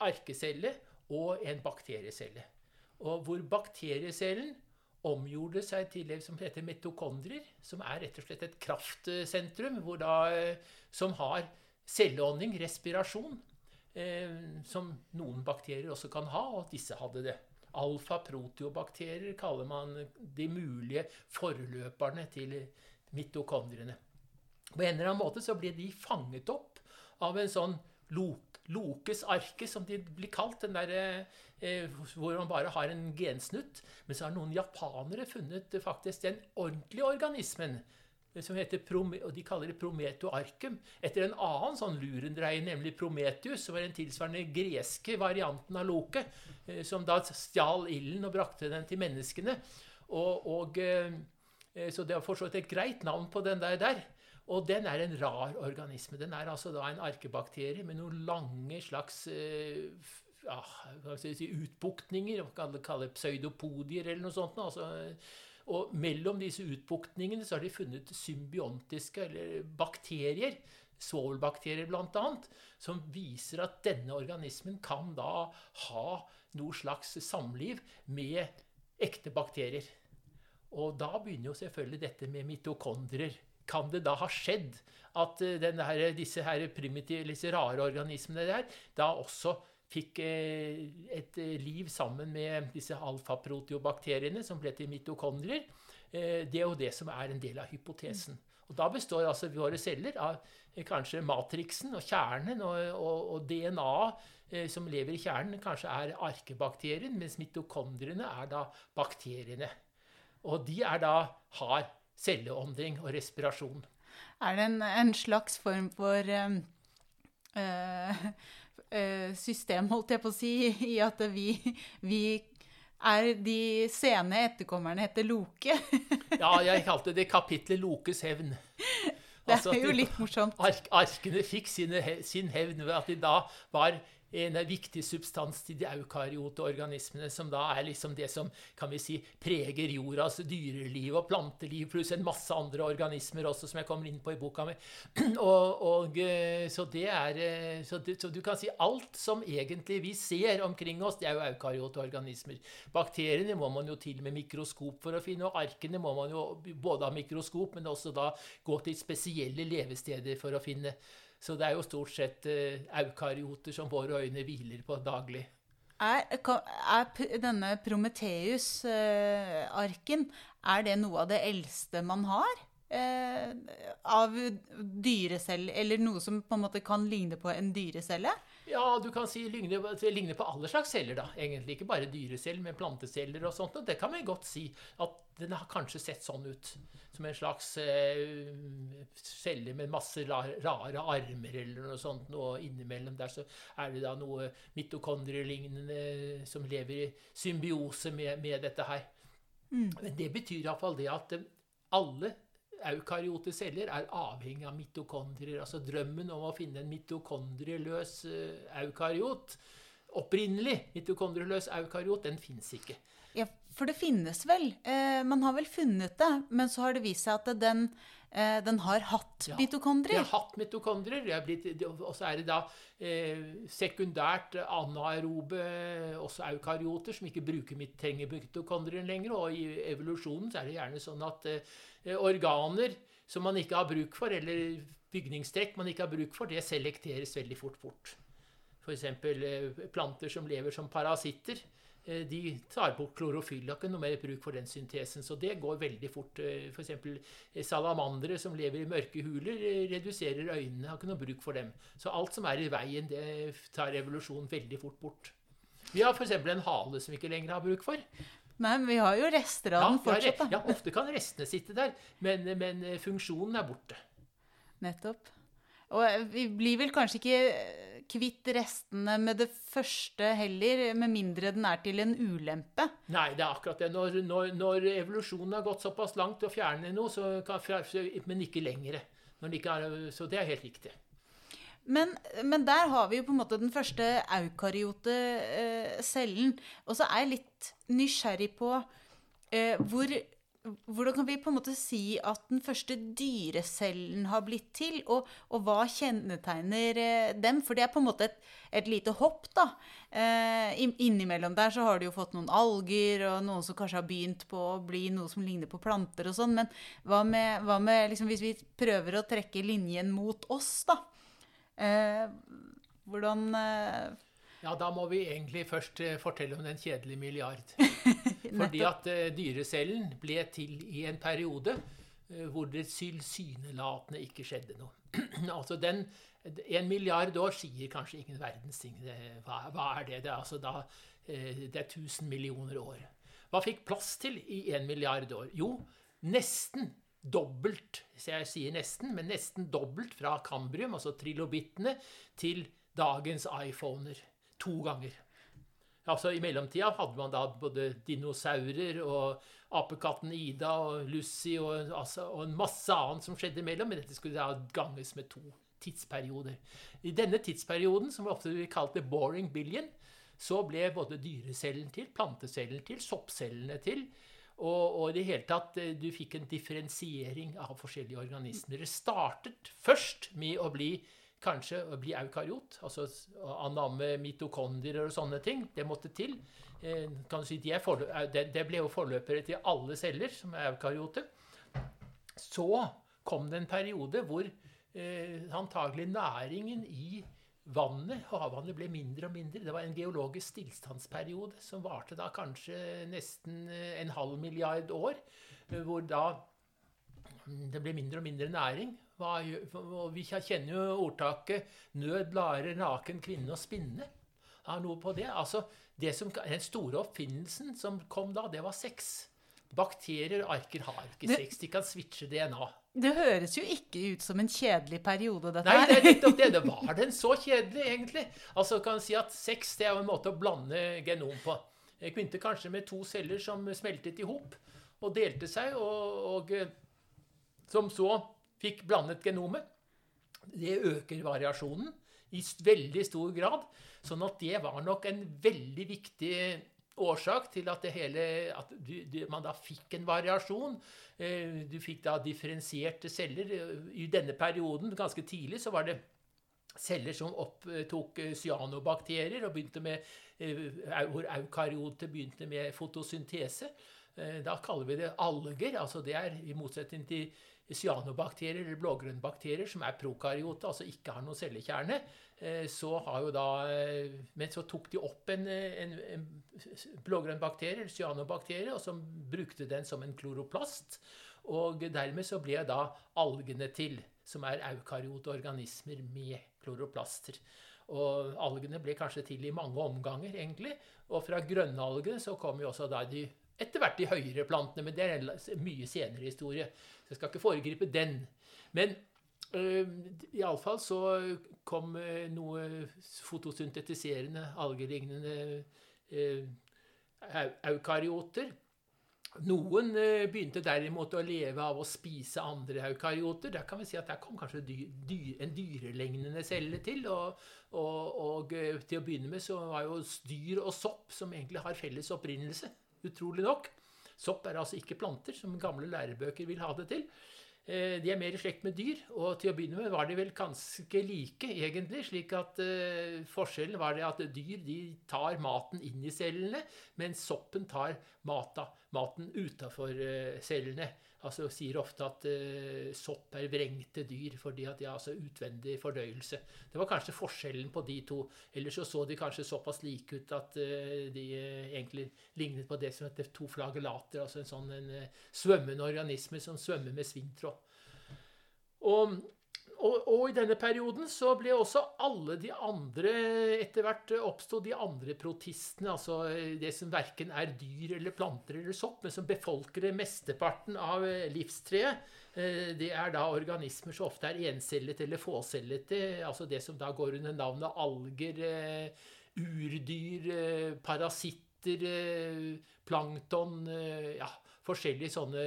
arkecelle og en bakteriecelle. Og hvor bakteriecellen omgjorde seg til det som heter metokondrier, som er rett og slett et kraftsentrum da, som har celleånding, respirasjon, eh, som noen bakterier også kan ha, og at disse hadde det. Alfa-proteobakterier kaller man de mulige forløperne til mitokondriene. På en eller annen måte så ble de fanget opp av en sånn Lokes arke, som de blir kalt. der, eh, Hvor man bare har en gensnutt. Men så har noen japanere funnet faktisk den ordentlige organismen som heter og De kaller det Prometo arcum, etter en annen sånn lurendreie, nemlig Prometheus, som var den tilsvarende greske varianten av Loke, eh, som da stjal ilden og brakte den til menneskene. Og, og, eh, så det er for så vidt et greit navn på den der. der. Og den er en rar organisme. Den er altså da en arkebakterie med noen lange slags eh, ja, si, utbuktninger, kalle det pseudopodier eller noe sånt. Altså, og mellom disse utbuktningene så har de funnet symbiontiske eller bakterier, svovelbakterier bl.a., som viser at denne organismen kan da ha noe slags samliv med ekte bakterier. Og da begynner jo selvfølgelig dette med mitokondrier. Kan det da ha skjedd at eh, her, disse her primitive, disse rare organismene der da også fikk eh, et eh, liv sammen med disse alfaproteobakteriene som ble til mitokondrier. Eh, det er jo det som er en del av hypotesen. Og Da består altså våre celler av kanskje matriksen og kjernen og, og, og DNA som lever i kjernen, kanskje er arkebakterien, mens mitokondriene er da bakteriene. Og de er da, har celleåndring og respirasjon. Er det en, en slags form for øh, system, holdt jeg på å si, i at vi, vi er de sene etterkommerne etter Loke. ja, jeg kalte det kapitlet Lokes hevn. Det er altså, jo litt morsomt. Ark, arkene fikk sine, sin hevn ved at de da var en viktig substans til de eukaryote organismene, som da er liksom det som kan vi si, preger jordas dyreliv og planteliv, pluss en masse andre organismer også, som jeg kommer inn på i boka mi. Og, og, eh, så det er eh, så, du, så, du kan si alt som egentlig vi ser omkring oss, det er jo eukaryote organismer. Bakteriene må man jo til med mikroskop for å finne, og arkene må man jo både ha mikroskop, men også da gå til spesielle levesteder for å finne. Så det er jo stort sett uh, eukaryoter som våre øyne hviler på daglig. Er, er denne Prometheus-arken er det noe av det eldste man har? Eh, av dyreceller, eller noe som på en måte kan ligne på en dyrecelle? Ja, du kan si ligner, ligner på alle slags celler, da. Egentlig ikke bare dyreceller, men planteceller og sånt. Og det kan vi godt si at den har kanskje sett sånn ut. Som en slags eh, celle med masse rare, rare armer eller noe sånt. Og innimellom der så er det da noe mitokondrielignende som lever i symbiose med, med dette her. Mm. Men det betyr iallfall det at eh, alle eukaryote celler er avhengig av mitokondrier. Altså drømmen om å finne en mitokondrieløs uh, eukaryot, opprinnelig mitokondrieløs eukaryot, den fins ikke. For det finnes vel. Eh, man har vel funnet det, men så har det vist seg at den, eh, den har hatt ja, mitokondrier. Den har hatt mitokondrier. Og så er det da eh, sekundært anaerobe, også eukaryoter, som ikke bruker, trenger mitokondrier lenger. Og i evolusjonen så er det gjerne sånn at Eh, organer som man ikke har bruk for, eller bygningstrekk man ikke har bruk for, det selekteres veldig fort bort. F.eks. Eh, planter som lever som parasitter. Eh, de tar bort klorofyll. Har ikke noe mer bruk for den syntesen. Så det går veldig fort. F.eks. salamandere som lever i mørke huler, reduserer øynene. Har ikke noe bruk for dem. Så alt som er i veien, det tar evolusjonen veldig fort bort. Vi har f.eks. en hale som vi ikke lenger har bruk for. Nei, men vi har jo rester av den fortsatt. Ja, ofte kan restene sitte der, men, men, eh, funksjonen er borte. Nettopp. Og eh, vi blir vel kanskje ikke eh, kvitt restene med det første heller, med mindre den er til en ulempe? Nei, det er akkurat det. Når, når, når evolusjonen har gått såpass langt til å fjerne noe, så kan, men ikke lenger. så det er helt riktig. Men, men, der har vi jo på en måte den første eukaryote eh, cellen. Og så er jeg litt nysgjerrig på eh, hvor, hvordan kan vi på en måte si at den første dyrecellen har blitt til, og, og hva kjennetegner eh, dem? For det er på en måte et, et lite hopp, da. Eh, innimellom der så har du jo fått noen alger, og noen som kanskje har begynt på å bli noe som ligner på planter og sånn. Men hva med, hva med liksom, hvis vi prøver å trekke linjen mot oss, da? Eh, hvordan eh, Ja, da må vi egentlig først eh, fortelle om den kjedelige milliard. Fordi at dyrecellen ble til i en periode hvor det tilsynelatende ikke skjedde noe. altså den, En milliard år sier kanskje ingen verdens ting. Hva, hva, er det? Det er, altså da, det er 1000 millioner år. Hva fikk plass til i en milliard år? Jo, nesten dobbelt, så jeg sier nesten, men nesten dobbelt fra kambrium, altså trilobittene, til dagens iPhoner. To ganger. Altså I mellomtida hadde man da både dinosaurer og apekatten Ida og Lucy og, altså, og en masse annet som skjedde imellom, men dette skulle da ganges med to tidsperioder. I denne tidsperioden, som ofte vi the boring billion, så ble både dyrecellen til, plantecellen til, soppcellene til, og, og, i det hele tatt, eh, du fikk en differensiering av forskjellige organismer. Det startet først med å bli kanskje å bli eukaryot, altså anamme mitokondrier og sånne ting. Det måtte til. Eh, si, de det, det ble jo forløpere til alle celler som er eukaryote. Så kom det en periode hvor eh, antagelig næringen i Vannet, havvannet ble mindre og mindre. Det var en geologisk stillstandsperiode som varte da kanskje nesten eh, en halv milliard år. Eh, hvor da mm, det ble mindre og mindre næring. Og vi kjenner jo ordtaket 'nød lærer naken kvinne å spinne'. Har noe på det. Altså, det som, Den store oppfinnelsen som kom da, det var sex. Bakterier og arker har ikke sex. De kan switche DNA. Det høres jo ikke ut som en kjedelig periode, dette her. Nei, det er nettopp det. Det var den så kjedelig, egentlig. Altså, kan si at Sex det er jo en måte å blande genom på. Jeg begynte kanskje med to celler som smeltet i hop og delte seg, og, og, eh, som så fikk blandet genomet. Det øker variasjonen i veldig stor grad. Sånn at det var nok en veldig viktig årsak til at, hele, at du, du, man da fikk en variasjon. Eh, du fikk da differensierte celler. I denne perioden, ganske tidlig, så var det celler som opptok cyanobakterier, og begynte med, hvor eukaryote begynte med fotosyntese. Da kaller vi det alger. altså Det er i motsetning til cyanobakterier eller blågrønnbakterier, som er prokaryote, altså ikke har noen cellekjerne, eh, så har jo da eh, Men så tok de opp en, en, en blågrønnbakterie, eller cyanobakterie, og så brukte den som en kloroplast. Og dermed så ble da algene til, som er eukaryote organismer med kloroplaster. Og algene ble kanskje til i mange omganger, egentlig. Og fra grønnalgene så kom jo også da de etter hvert de høyere plantene, men det er en mye senere historie. Så jeg skal ikke foregripe den. Men øh, iallfall så kom øh, noe fotosyntetiserende, algelignende øh, eukaryoter. Noen øh, begynte derimot å leve av å spise andre eukaryoter. Der kan vi si at der kom kanskje dy, dy, en dyrelignende celle til. Og, og, og, øh, til å begynne med så var jo dyr og sopp som egentlig har felles opprinnelse utrolig nok. Sopp er altså ikke planter, som gamle lærebøker vil ha det til. Eh, de er mer i slekt med dyr, og til å begynne med var de vel ganske like, egentlig. slik at uh, Forskjellen var det at dyr de tar maten inn i cellene, mens soppen tar mata, maten utafor uh, cellene altså sier ofte at uh, sopp er vrengte dyr fordi at de har altså utvendig fordøyelse. Det var kanskje forskjellen på de to. Ellers så, så de kanskje såpass like ut at uh, de uh, egentlig lignet på det som heter to flagelater, altså en sånn en, svømmende organisme som svømmer med svingtråd. Og og, og, i denne perioden så ble også alle de andre Etter hvert oppsto de andre protistene, altså det som verken er dyr eller planter eller sopp, men som befolker mesteparten av livstreet. Eh, det er da organismer som ofte er encellete eller fåcellete, altså det som da går under navnet alger, eh, urdyr, eh, parasitter, plankton Ja, forskjellige sånne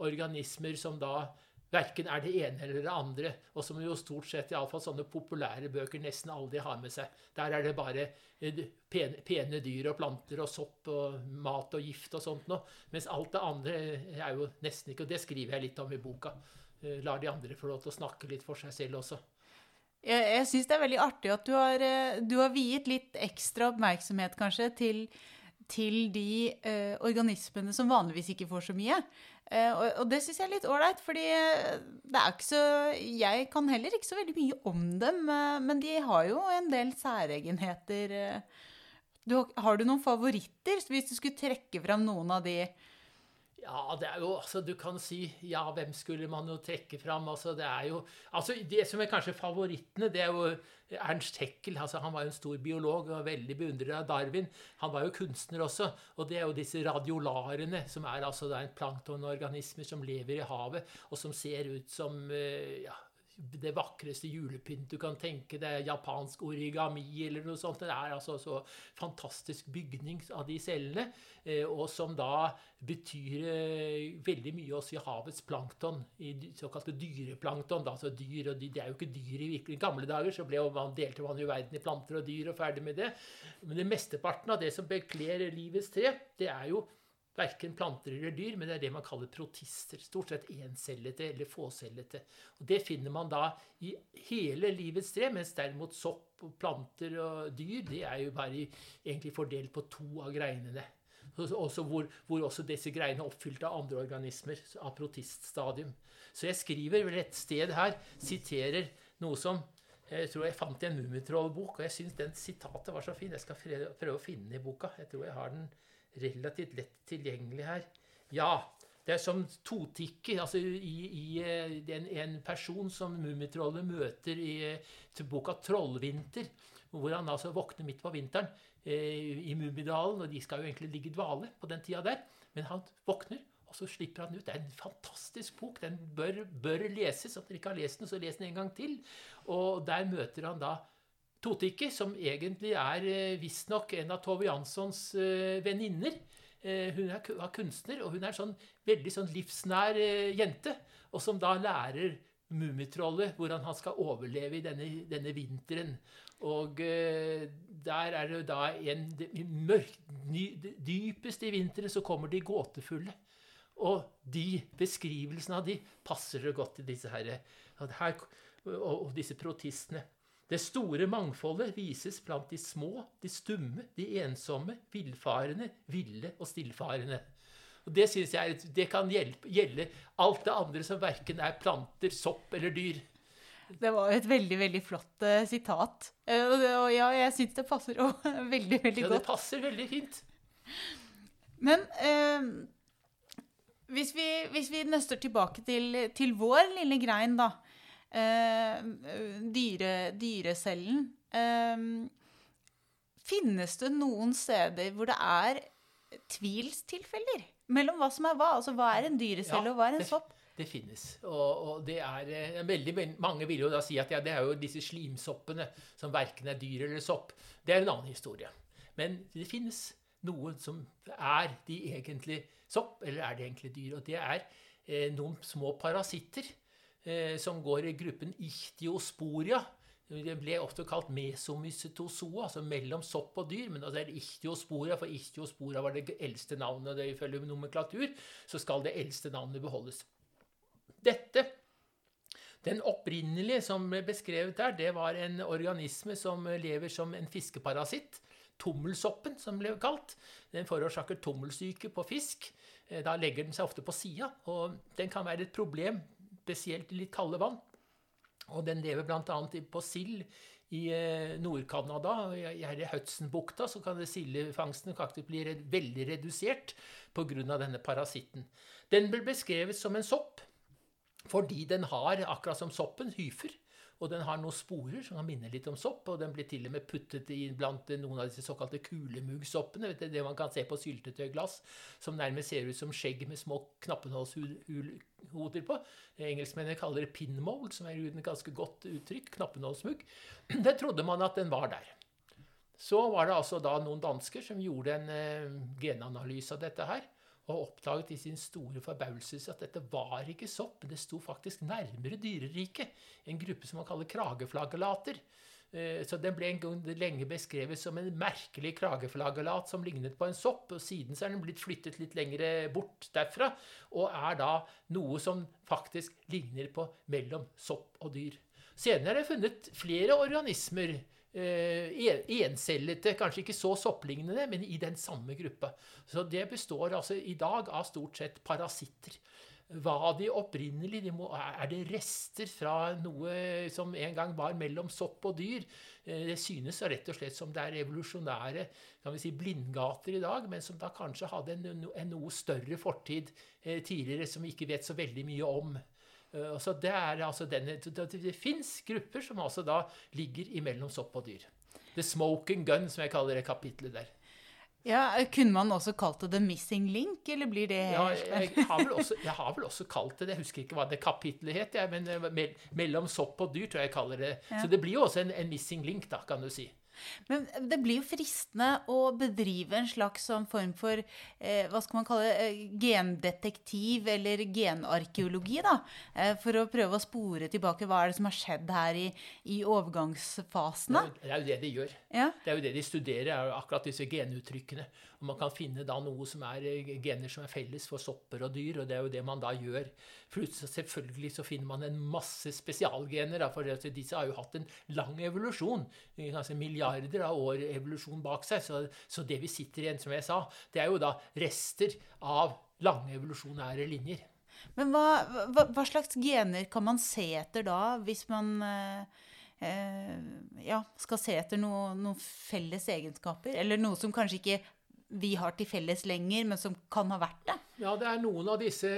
organismer som da Verken er det ene eller det andre, og som jo stort sett iallfall sånne populære bøker nesten aldri har med seg. Der er det bare eh, pene, pene, dyr og planter og sopp og mat og gift og sånt noe. Mens alt det andre er jo nesten ikke Og det skriver jeg litt om i boka. Eh, lar de andre få lov til å snakke litt for seg selv også. Jeg, jeg syns det er veldig artig at du har, eh, du har viet litt ekstra oppmerksomhet kanskje til til de eh, organismene som vanligvis ikke får så mye. Eh, og, og, det syns jeg er litt ålreit, fordi eh, det er ikke så Jeg kan heller ikke så veldig mye om dem, eh, men de har jo en del særegenheter. Eh. Du, har du noen favoritter, hvis du skulle trekke fram noen av de? Ja, det er jo altså Du kan si ja, hvem skulle man jo trekke fram? Altså, det er jo altså Det som er kanskje favorittene, det er jo Ernst Heckel. altså Han var jo en stor biolog og veldig beundrer av Darwin. Han var jo kunstner også. Og det er jo disse radiolarene, som er altså da en planktonorganisme som lever i havet, og som ser ut som eh, ja, det vakreste julepynt du kan tenke deg, japansk origami eller noe sånt. Det er altså så fantastisk bygning av de cellene, eh, og som da betyr eh, veldig mye også i havets plankton, i såkalte dyreplankton. Da, altså dyr, og Det er jo ikke dyr i virkelig. I gamle dager så ble man, delte man jo verden i planter og dyr og ferdig med det. Men det mesteparten av det som bekler livets tre, det er jo Verken planter eller dyr, men det er det man kaller protister. Stort sett encellete eller fåcellete. Og Det finner man da i hele livets tre, mens derimot sopp og planter og dyr det er jo bare egentlig fordelt på to av greinene. Også hvor, hvor, også disse greiene er oppfylt av andre organismer av protiststadium. Så jeg skriver vel et sted her, siterer noe som jeg tror jeg fant i en Mummitroll-bok, og jeg syns den sitatet var så fin. Jeg skal prøve å finne den i boka. Jeg tror jeg har den relativt lett tilgjengelig her. Ja, det er som totikker. altså i, i en, en, person som Mummitrollet møter i, i boka 'Trollvinter', hvor han altså våkner midt på vinteren eh, i Mummidalen. Og de skal jo egentlig ligge i dvale på den tida der, men han våkner. Og så slipper han ut. Det er en fantastisk bok. Den bør, bør leses. Om dere ikke har lest den, så les den en gang til. Og der møter han da Totikke, som egentlig er eh, visstnok en av Tove Janssons eh, venninner. Eh, hun er kunstner, og hun er sånn veldig sånn livsnær jente. Og som da lærer Mummitrollet, hvordan han skal overleve i denne, denne vinteren. Og der er det da en mørk, Dypest i vinteren så kommer de gåtefulle. Og de beskrivelsene av de passer så godt til disse her, her og, og disse protistene. Det store mangfoldet vises blant de små, de stumme, de ensomme, villfarende, ville og stillfarende. Og Det synes jeg det kan hjelpe, gjelde alt det andre som verken er planter, sopp eller dyr. Det var et veldig veldig flott uh, sitat. Uh, og ja, jeg syns det passer òg veldig, veldig ja, godt. Ja, det passer veldig fint. Men uh, hvis, vi, hvis, vi, nøster tilbake til, til vår lille grein, da. Dyre, dyrecellen. finnes det noen steder hvor det er tvilstilfeller mellom hva som er hva? Altså hva er en dyrecelle, ja, og hva er en sopp? Det finnes. Og, og det er eh, veldig, Mange vil jo da si at ja, det er jo disse slimsoppene som verken er dyr eller sopp. Det er en annen historie. Men det finnes noe som er de egentlig sopp, eller er de egentlig dyr? Og det er eh, noen små parasitter eh, som går i gruppen ichtiosporia. Det ble ofte kalt mesomycetozoa, altså mellom sopp og dyr. Men altså er det ichtiospora, for ichtiospora var det eldste navnet. og Ifølge nomenklatur så skal det eldste navnet beholdes. Dette, den opprinnelige som ble beskrevet der, det var en organisme som lever som en fiskeparasitt. Tommelsoppen, som ble kalt. Den forårsaker tommelsyke på fisk. Eh, da legger den seg ofte på sida, og den kan være et problem, spesielt i litt kalde vann. Og den lever bl.a. på sild i eh, Nord-Canada. Her i Hudsonbukta så kan sildefangsten bli veldig redusert pga. denne parasitten. Den ble beskrevet som en sopp fordi den har, akkurat som soppen, hyfer. Og den har noen sporer som kan minne litt om sopp. Og den blir til og med puttet i blant noen av disse såkalte kulemuggsoppene. Det man kan se på syltetøyglass, som nærmest ser ut som skjegg med små knappenålshoder på. Engelskmennene kaller det pinmold, som er et ganske godt uttrykk. Knappenålsmugg. Det trodde man at den var der. Så var det altså da noen dansker som gjorde en eh, genanalyse av dette her og oppdaget i sin store forbauselse at dette var ikke sopp, det sto faktisk nærmere dyreriket. En gruppe som man kaller krageflagellater. Eh, så den ble en gang lenge beskrevet som en merkelig krageflagelat som lignet på en sopp. og Siden så er den blitt flyttet litt lenger bort derfra, og er da noe som faktisk ligner på mellom sopp og dyr. Senere er det funnet flere organismer encellete, kanskje ikke så sopplignende, men i den samme gruppa. Så det består altså i dag av stort sett parasitter. Hva de opprinnelig de må, Er det rester fra noe som en gang var mellom sopp og dyr? Eh, det synes rett og slett som det er evolusjonære si, blindgater i dag, men som da kanskje hadde en, en noe større fortid eh, tidligere, som vi ikke vet så veldig mye om. Uh, så det, er, altså denne, det, det fins grupper som altså da ligger imellom sopp og dyr. The smoking gun, som jeg kaller det kapitlet der. Ja, Kunne man også kalt det The Missing Link, eller blir det Ja, jeg har, vel også, jeg har vel også kalt det det. Jeg husker ikke hva det kapitlet het, men eh, mellom sopp og dyr, tror jeg jeg kaller det. Ja. Så det blir jo også en, en missing link, da, kan du si. Men det blir jo fristende å bedrive en slags sånn form for eh, hva skal man kalle eh, gendetektiv eller genarkeologi, da. Eh, for å prøve å spore tilbake hva er det som har skjedd her i, i overgangsfasene. Det er jo det de gjør. Ja. Det er jo det de studerer, er akkurat disse genuttrykkene. Og man kan finne da noe som er eh, gener som er felles for sopper og dyr, og det er jo det man da gjør. For selvfølgelig så finner man en masse spesialgener, for disse har jo hatt en lang evolusjon. Kanskje milliarder av år evolusjon bak seg. Så, det vi sitter igjen, som jeg sa, det er jo da rester av lange evolusjonære linjer. Men hva, hva, hva, slags gener kan man se etter da, hvis man eh, eh ja, skal se etter noen noe felles egenskaper? Eller noe som kanskje ikke vi har til felles lenger, men som kan ha vært det? Ja, det er noen av disse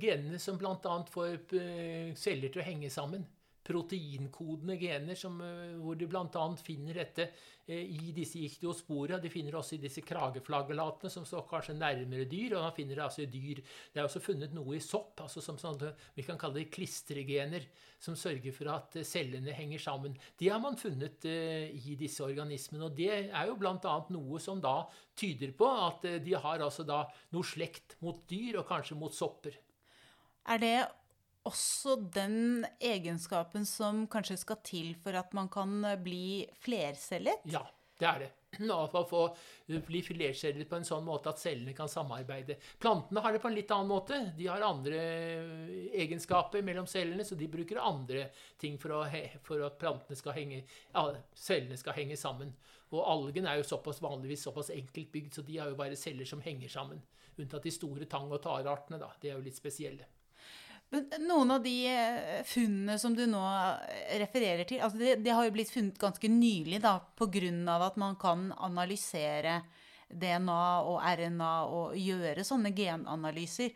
genene som bl.a. får eh, celler til å henge sammen proteinkodende gener, som, eh, hvor de bl.a. finner dette eh, i disse ichtiospora. De finner også i disse krageflagellatene, som står kanskje nærmere dyr. Og man finner det altså i dyr. Det er også funnet noe i sopp, altså som sånne, vi kan kalle det klistregener, som sørger for at eh, cellene henger sammen. De har man funnet i disse organismene. Og det er jo bl.a. noe som da tyder på at de har altså da noe slekt mot dyr, og kanskje mot sopper. Er det også den egenskapen som kanskje skal til for at man kan bli flercellet? Ja, det er det. Og for å få bli flercellet på en sånn måte at cellene kan samarbeide. Plantene har det på en litt annen måte. De har andre egenskaper mellom cellene, så de bruker andre ting for, å, for at plantene skal henge, cellene skal henge sammen. Og algen er jo såpass vanligvis såpass enkelt bygd, så de har jo bare celler som henger sammen. Unntatt de store tang- og tareartene, da. De er jo litt spesielle. Noen av de eh, funnene som du nå eh, refererer til, altså det, det, har jo blitt funnet ganske nylig da, pga. at man kan analysere DNA og RNA og gjøre sånne genanalyser.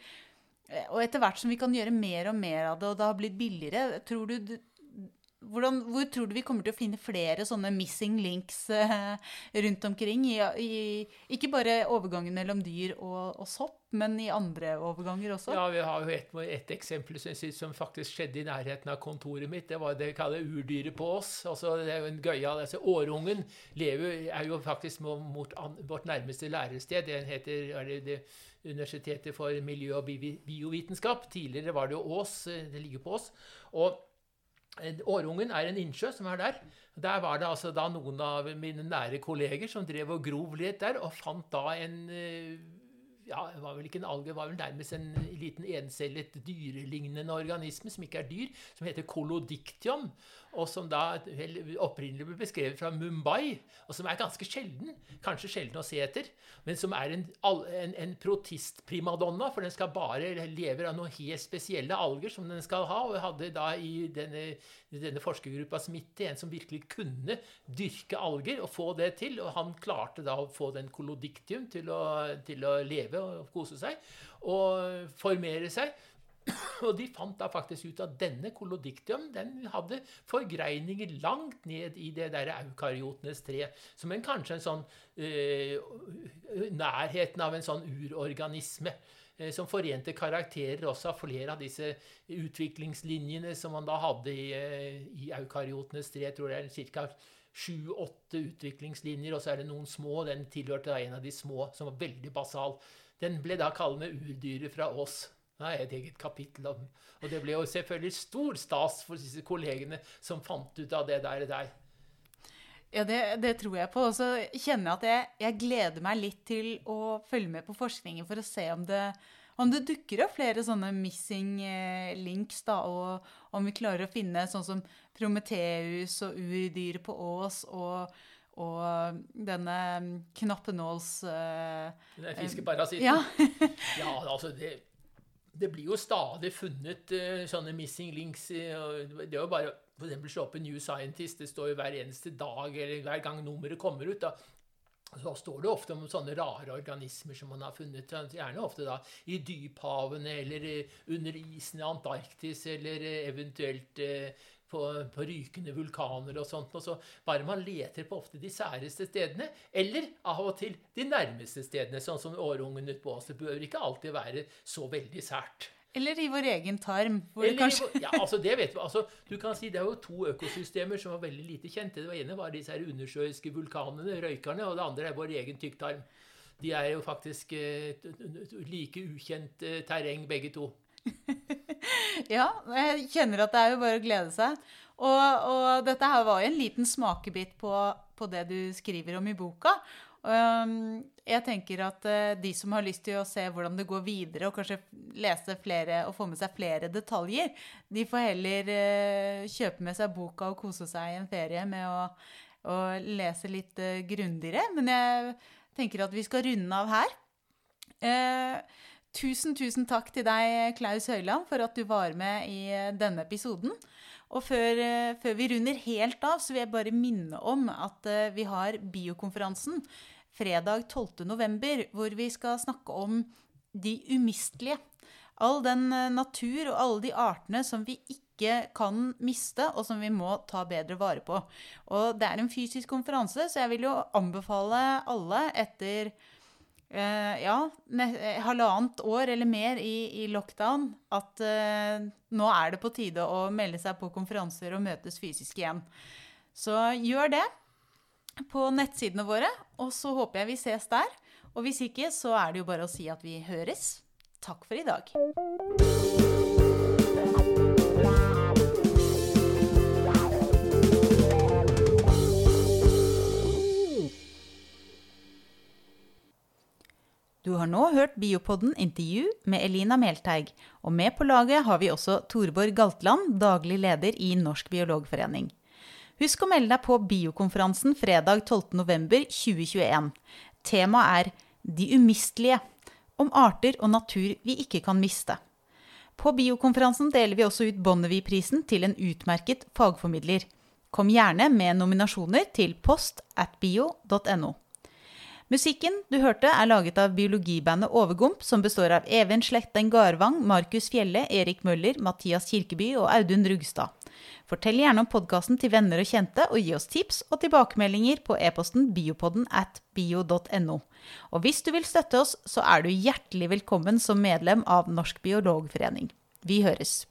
Eh, og etter hvert som vi kan gjøre mer og mer av det, og det har blitt billigere, tror du hvordan, hvor tror du vi kommer til å finne flere sånne missing links eh, rundt omkring? I, i, ikke bare overgangen mellom dyr og, og, sopp, men i andre overganger også? Ja, vi har jo et, et eksempel som faktisk skjedde i nærheten av kontoret mitt. Det var det vi kaller urdyret på oss. Altså, det er jo en gøya, altså, Årungen lever, er jo faktisk mot vårt nærmeste lærested. Det heter er det, det Universitetet for miljø- og biovitenskap. Tidligere var det jo Ås. Eh, det ligger på Ås. Og Årungen er en innsjø som er der. Der var det altså da noen av mine nære kolleger som drev og grov litt der, og fant da en eh, ja, det var vel ikke en alge, det var vel nærmest en liten encellet dyrelignende organisme som ikke er dyr, som heter kolodictium, og som da opprinnelig ble beskrevet fra Mumbai, og som er ganske sjelden, kanskje sjelden å se etter, men som er en, en, en protistprimadonna, for den skal bare leve av noen helt spesielle alger som den skal ha, og hadde da i denne, denne forskergruppa Smitte, en som virkelig kunne dyrke alger og få det til, og han klarte da å få den kolodiktium til å, til å leve og kose seg, og formere seg. Og de fant da faktisk ut at denne kolodiktium den hadde forgreininger langt ned i det der eukaryotenes tre. Som en, kanskje en sånn eh, nærheten av en sånn urorganisme. Uh, som forente karakterer også av flere av disse utviklingslinjene som man da hadde i, uh, i eukaryotenes tre. Jeg tror det er ca. sju-åtte utviklingslinjer, og så er det noen små. Den tilhørte da en av de små som var veldig basal. Den ble da kallende urdyret fra Ås. Det er et eget kapittel om. Og det ble jo selvfølgelig stor stas for disse kollegene som fant ut av det der. der. Ja, det, det, tror jeg på. Og så kjenner jeg at jeg, jeg, gleder meg litt til å følge med på forskningen for å se om det, om det dukker opp flere sånne missing eh, links, da, og om vi klarer å finne sånn som Prometheus og urdyret på Ås og, og denne knappenåls... Uh, Den fiskeparasitten? Ja. ja, altså det det blir jo stadig funnet uh, sånne missing links. Uh, det er jo bare for eksempel slå opp en New Scientist. Det står jo hver eneste dag eller hver gang nummeret kommer ut. da, så står det ofte om sånne rare organismer som man har funnet. Gjerne ofte da i dyphavene eller uh, under isen i Antarktis eller eventuelt på, på, rykende vulkaner og sånt. Og så bare man leter på ofte de særeste stedene, eller av og til de nærmeste stedene, sånn som årungen ute på oss. Det bør ikke alltid være så veldig sært. Eller i vår egen tarm. Eller, kanskje... ja, altså det vet vi. Altså, du kan si Det er jo to økosystemer som var veldig lite kjente. Det ene var disse her undersjøiske vulkanene, røykerne, og det andre er vår egen tykktarm. De er jo faktisk eh, like ukjent eh, terreng, begge to. ja, jeg kjenner at det er jo bare å glede seg. Og, og dette her var jo en liten smakebit på, på, det du skriver om i boka. Jeg tenker at uh, de som har lyst til å se hvordan det går videre, og kanskje lese flere og få med seg flere detaljer, de får heller uh, kjøpe med seg boka og kose seg i en ferie med å, å lese litt uh, grundigere. Men jeg tenker at vi skal runde av her. Tusen, tusen takk til deg, Klaus Høyland, for at du var med i eh, denne episoden. Og før, eh, før, vi runder helt av, så vil jeg bare minne om at eh, vi har biokonferansen fredag 12.11., hvor vi skal snakke om de umistelige. All den natur og alle de artene som vi ikke kan miste, og som vi må ta bedre vare på. Og det er en fysisk konferanse, så jeg vil jo anbefale alle etter eh, ja, eh, halvannet år eller mer i, i lockdown at eh, nå er det på tide å melde seg på konferanser og møtes fysisk igjen. Så gjør det på nettsidene våre, og så håper jeg vi ses der. Og hvis ikke, så er det jo bare å si at vi høres. Takk for i dag. Har nå hørt Biopodden intervju med Elina Melteig, og med på laget har vi også Torborg Galtland, daglig leder i Norsk biologforening. Husk å melde deg på biokonferansen fredag 12.11.2021. Temaet er De umistelige. Om arter og natur vi ikke kan miste. På biokonferansen deler vi også ut Bonnevie-prisen til en utmerket fagformidler. Kom gjerne med nominasjoner til post at bio.no. Musikken du hørte er laget av biologibandet Overgump, som består av Even Slekten Garvang, Markus Fjelle, Erik Møller, Mathias Kirkeby og Audun Rugstad. Fortell gjerne om podkasten til venner og kjente, og gi oss tips og tilbakemeldinger på e-posten biopodden at bio.no. Og hvis du vil støtte oss, så er du hjertelig velkommen som medlem av Norsk biologforening. Vi høres!